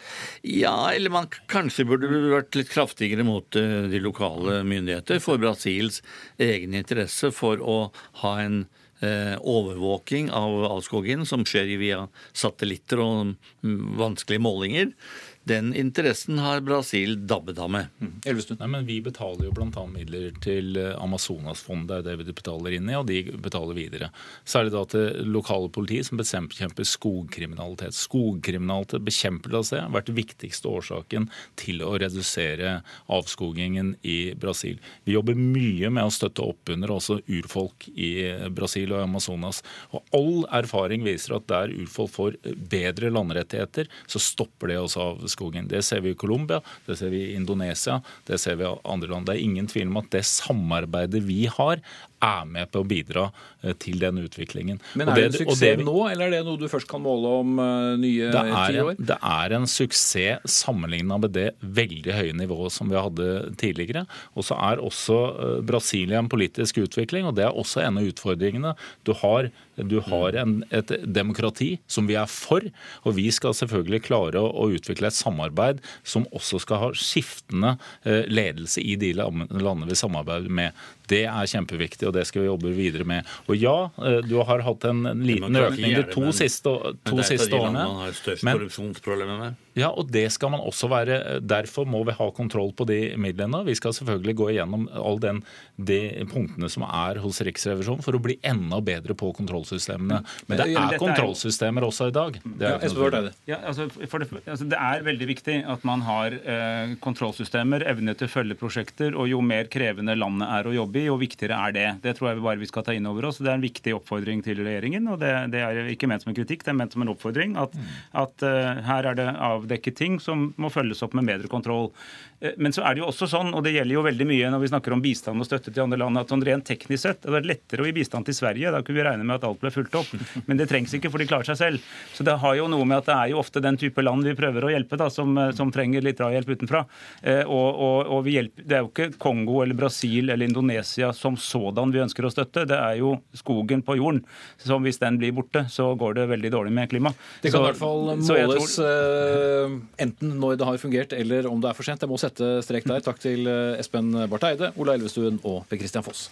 Speaker 10: Ja, eller man kanskje burde vært litt kraftigere mot eh, de lokale myndigheter for Brasils egen interesse for å ha en eh, overvåking av avskogingen som skjer via satellitter og mm, vanskelige målinger. Den interessen har Brasil dabbet av med.
Speaker 11: Mm. Nei, men Vi betaler jo bl.a. midler til eh, Amazonasfondet, det er det vi betaler inn i, og de betaler videre. Særlig da til lokale politi som bekjemper skogkriminalitet. Skogkriminalitet, bekjempelse har vært viktigste årsaken til å redusere avskogingen i Brasil. Vi jobber mye med å støtte opp under også urfolk i Brasil og Amazonas. Og all erfaring viser at der urfolk får bedre landrettigheter, så stopper det også av skogen. Det ser vi i Colombia, det ser vi i Indonesia, det ser vi i andre land. Det er ingen tvil om at det samarbeidet vi har, er med på å bidra eh, til den utviklingen.
Speaker 2: Men er det, en suksess det, nå, eller er det noe du først kan måle om uh, nye ti år?
Speaker 11: Det er en suksess sammenligna med det veldig høye nivået som vi hadde tidligere. Og så er også uh, Brasilia en politisk utvikling, og det er også en av utfordringene. Du har, du har en, et demokrati som vi er for, og vi skal selvfølgelig klare å, å utvikle et samarbeid som også skal ha skiftende ledelse i de landene vi samarbeider med. Det er kjempeviktig, og det skal vi jobbe videre med. Og ja, eh, du har hatt en liten økning de to siste, to siste årene.
Speaker 10: Man har størst korrupsjonsproblemer med.
Speaker 11: Ja, og det skal man også være. Derfor må vi ha kontroll på de midlene. Vi skal selvfølgelig gå igjennom alle de punktene som er hos Riksrevisjonen for å bli enda bedre på kontrollsystemene. Men det er kontrollsystemer også i dag.
Speaker 12: Det er, ja, ja, altså, det, altså, det er veldig viktig at man har eh, kontrollsystemer, evne til å følge prosjekter, og jo mer krevende landet er å jobbe i, jo viktigere er det. Det tror jeg bare vi skal ta inn over oss. Det er en viktig oppfordring til regjeringen, og det, det er ikke ment som en kritikk, det er ment som en oppfordring. At, at uh, her er det avdekket ting som må følges opp med bedre kontroll. Uh, men så er det jo også sånn, og det gjelder jo veldig mye når vi snakker om bistand og støtte til andre land, at sånn rent teknisk sett det hadde vært lettere å gi bistand til Sverige. Da kunne vi regne med at alt ble fulgt opp. Men det trengs ikke, for de klarer seg selv. Så det har jo noe med at det er jo ofte den type land vi prøver å hjelpe, da, som, eh, som trenger litt drahjelp utenfra. Uh, og, og, og hjelper, det er jo ikke Kongo eller Brasil eller Indonesia som sådan vi ønsker å støtte. Det er jo skogen på jorden. som hvis den blir borte, så går det veldig dårlig med klimaet.
Speaker 2: Det kan så, i hvert fall måles tror... enten når det har fungert eller om det er for sent. Jeg må sette strek der. Takk til eh, Espen Barth Eide, Ola Elvestuen og Per Christian Foss.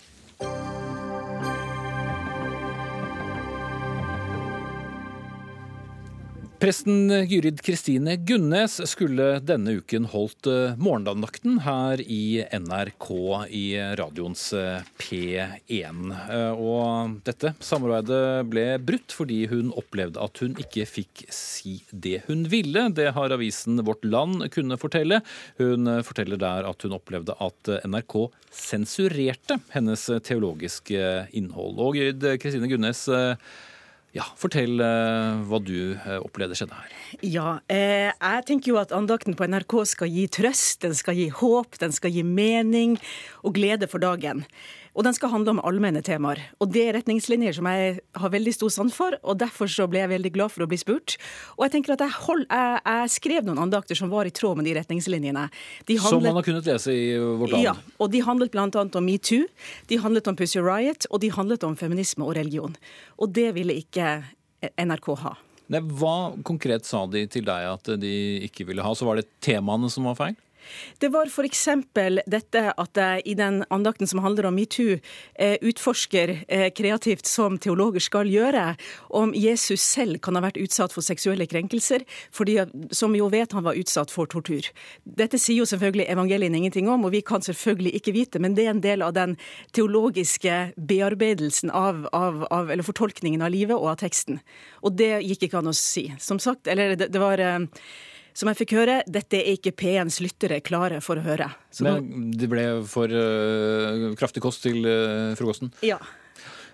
Speaker 2: Presten Gyrid Kristine Gunnes skulle denne uken holdt eh, morgendandakten her i NRK i radioens eh, P1. Eh, Og dette samarbeidet ble brutt fordi hun opplevde at hun ikke fikk si det hun ville. Det har avisen Vårt Land kunne fortelle. Hun forteller der at hun opplevde at NRK sensurerte hennes teologiske innhold. Og Gyrid Kristine Gunnes, ja, fortell eh, hva du eh, opplevde skjedde her.
Speaker 13: Ja, eh, jeg tenker jo at andakten på NRK skal gi trøst, den skal gi håp, den skal gi mening og glede for dagen. Og den skal handle om allmenne temaer. Og det er retningslinjer som jeg har veldig stor sans for, og derfor så ble jeg veldig glad for å bli spurt. Og jeg tenker at jeg, hold, jeg, jeg skrev noen andakter som var i tråd med de retningslinjene. De
Speaker 2: Som man har kunnet lese i Vårt Land.
Speaker 13: Ja, og de handlet bl.a. om metoo, de handlet om Pussy Riot, og de handlet om feminisme og religion. Og det ville ikke NRK ha.
Speaker 2: Nei, hva konkret sa de til deg at de ikke ville ha? Så var det temaene som var feil?
Speaker 13: Det var f.eks. dette at jeg i den andakten som handler om metoo, eh, utforsker eh, kreativt som teologer skal gjøre, om Jesus selv kan ha vært utsatt for seksuelle krenkelser, fordi som vi jo vet han var utsatt for tortur. Dette sier jo selvfølgelig evangelien ingenting om, og vi kan selvfølgelig ikke vite, men det er en del av den teologiske bearbeidelsen av, av, av eller fortolkningen av livet og av teksten. Og det gikk ikke an å si. Som sagt, eller det, det var eh, som jeg fikk høre, dette er ikke P1s lyttere klare for å høre. Så
Speaker 2: Men det ble for uh, kraftig kost til uh, frokosten?
Speaker 13: Ja.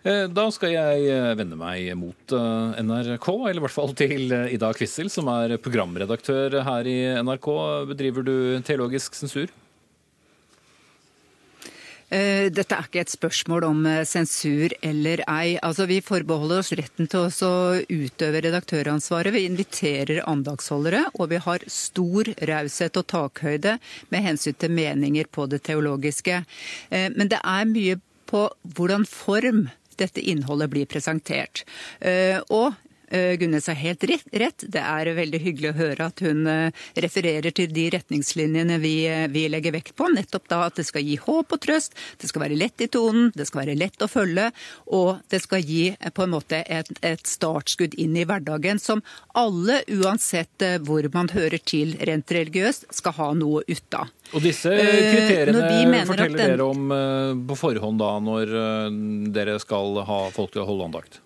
Speaker 2: Uh, da skal jeg vende meg mot NRK, eller i hvert fall til Ida Kvissel, som er programredaktør her i NRK. Bedriver du teologisk sensur?
Speaker 14: Dette er ikke et spørsmål om sensur eller ei. Altså, Vi forbeholder oss retten til å utøve redaktøransvaret. Vi inviterer andagsholdere, og vi har stor raushet og takhøyde med hensyn til meninger på det teologiske. Men det er mye på hvordan form dette innholdet blir presentert. Og Gunnes har helt rett. Det er veldig hyggelig å høre at hun refererer til de retningslinjene vi, vi, legger vekt på. Nettopp da at det skal gi håp og trøst, det skal være lett i tonen, det skal være lett å følge, og det skal gi på en måte et, et startskudd inn i hverdagen som alle, uansett hvor man hører til rent religiøst, skal ha noe ut av.
Speaker 2: Og disse kriteriene forteller den... dere om på forhånd da, når dere skal ha folk til å holde andakt?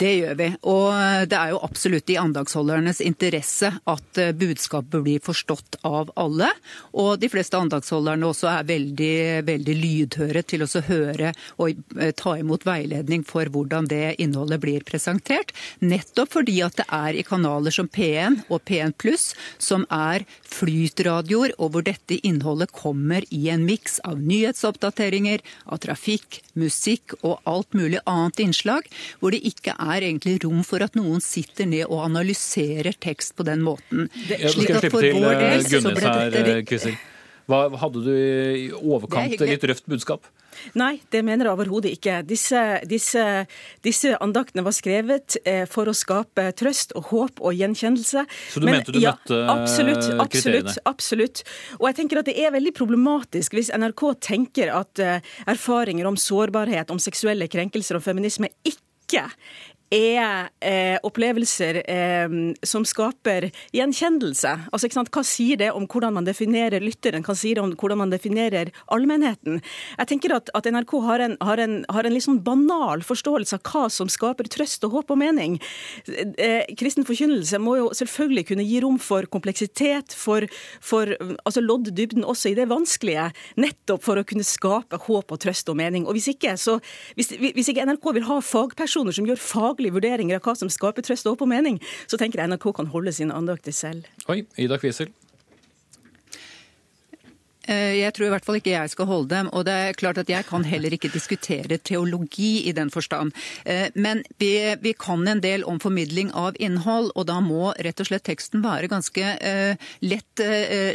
Speaker 14: Det gjør vi. Og det er jo absolutt i andagsholdernes interesse at budskapet blir forstått av alle. Og de fleste andagsholderne også er veldig, veldig lydhøre til å høre og ta imot veiledning for hvordan det innholdet blir presentert. Nettopp fordi at det er i kanaler som P1 og P1 pluss som er flytradioer, og hvor dette innholdet kommer i en miks av nyhetsoppdateringer, av trafikk, musikk og alt mulig annet innslag, hvor det ikke er egentlig rom for at noen sitter ned og analyserer tekst på den måten.
Speaker 2: Det, slik at for vår del så ble dette Kissel. Hva Hadde du i overkant litt røft budskap?
Speaker 13: Nei, det mener jeg overhodet ikke. Disse, disse, disse, andaktene var skrevet eh, for å skape trøst og håp og gjenkjennelse.
Speaker 2: Så du Men, mente du
Speaker 13: ja,
Speaker 2: møtte
Speaker 13: absolutt,
Speaker 2: kriteriene?
Speaker 13: Absolutt, absolutt. Og jeg tenker at det er veldig problematisk hvis NRK tenker at erfaringer om sårbarhet, om seksuelle krenkelser og feminisme ikke er eh, opplevelser eh, som skaper gjenkjennelse. Altså, Hva sier det om hvordan man definerer lytteren? Hva sier det om hvordan man definerer allmennheten? Jeg tenker at, at NRK har en, har, en, har en, litt sånn banal forståelse av hva som skaper trøst og håp og mening. Eh, kristen forkynnelse må jo selvfølgelig kunne gi rom for kompleksitet, for, for altså loddybden også i det vanskelige, nettopp for å kunne skape håp og trøst og mening. Og Hvis ikke, så, hvis, hvis ikke NRK vil ha fagpersoner som gjør faglig faglige vurderinger av hva som skaper trøst og håp og mening, så tenker jeg NRK kan holde sine andakter selv.
Speaker 2: Oi, Ida Kvisel.
Speaker 14: Eh, jeg tror i hvert fall ikke jeg skal holde dem. Og det er klart at jeg kan heller ikke diskutere teologi i den forstand. Eh, men vi, vi kan en del om formidling av innhold, og da må rett og slett teksten være ganske uh, lett,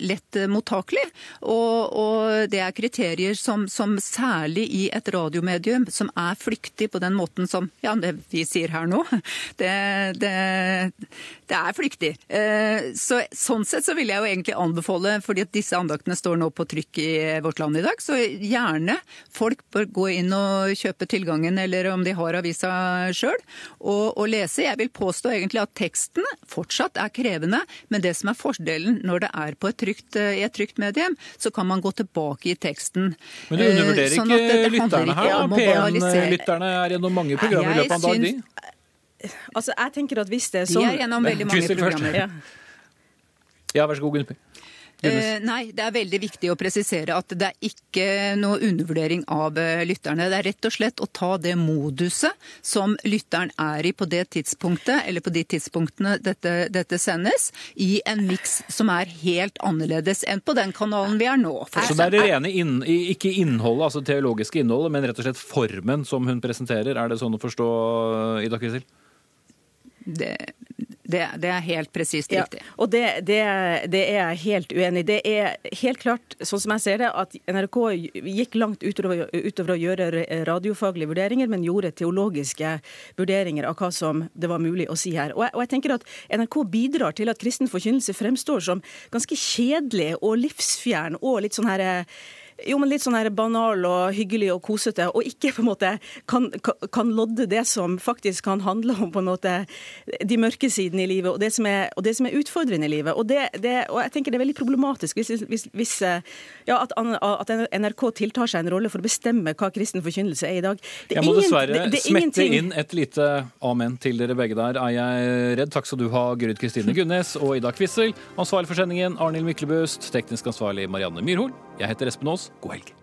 Speaker 14: lett, mottakelig. Og, og, det er kriterier som, som, særlig i et radiomedium som er flyktig på den måten som ja, det vi sier her nå, det, det, det er flyktig. Uh, så, sånn sett så vil jeg jo egentlig anbefale, fordi at disse andaktene står nå på trykk i vårt land i dag. Så gjerne folk bør gå inn og kjøpe tilgangen, eller om de har avisa sjøl, og, og lese. Jeg vil påstå egentlig at teksten fortsatt er krevende, men det som er fordelen når det er på et trygt, i et trygt medium, så kan man gå tilbake i teksten.
Speaker 2: Men du undervurderer
Speaker 14: Sånn
Speaker 2: ikke lytterne her?
Speaker 14: om
Speaker 2: da?
Speaker 14: å banalisere.
Speaker 2: P1-lytterne er gjennom mange programmer i løpet av en dag, de.
Speaker 13: Altså, jeg tenker at hvis det er
Speaker 14: De
Speaker 13: sånn
Speaker 14: er gjennom veldig mange programmer.
Speaker 13: Ja.
Speaker 2: Ja, vær så god, Gunnhild.
Speaker 14: Eh, nei, det er veldig viktig å presisere at det er ikke noe undervurdering av eh, lytterne. Det er rett og slett å ta det moduset som lytteren er i på det tidspunktet, eller på de tidspunktene dette, dette sendes, i en miks som er helt annerledes enn på den kanalen vi er nå. for
Speaker 2: Så det er det rene inn, ikke innholdet, altså teologiske innholdet, men rett og slett formen som hun presenterer. Er det sånn å forstå, Ida Kvisel?
Speaker 14: Det, det, det er helt presist
Speaker 13: Ja,
Speaker 14: riktig.
Speaker 13: og det, det, det er jeg helt uenig i. Det er helt klart, sånn som jeg ser det, at NRK gikk langt utover, utover å gjøre radiofaglige vurderinger, men gjorde teologiske vurderinger av hva som det var mulig å si her. Og jeg, og jeg tenker at NRK bidrar til at kristen forkynnelse fremstår som ganske kjedelig og livsfjern og litt sånn her jo, men litt sånn her banal og hyggelig og kosete, og ikke på en måte kan, kan- lodde det som faktisk kan handle om på en måte de mørke sidene i livet, og det som er, og det som er utfordrende i livet. Og, det, det, og jeg tenker det er veldig problematisk hvis, hvis, hvis ja, at, at NRK tiltar seg en rolle for å bestemme hva kristen forkynnelse er i dag. Det
Speaker 2: Jeg må
Speaker 13: ingen-
Speaker 2: dessverre
Speaker 13: det-
Speaker 2: smette inn et lite amen til dere begge der, er jeg redd. Takk skal du ha, Gryd Kristine Gunnes og Ida Kvissel. Ansvarlig for sendingen, Arnhild Myklebust. Teknisk ansvarlig, Marianne Myrhol. Jeg heter Espen Aas. Helg.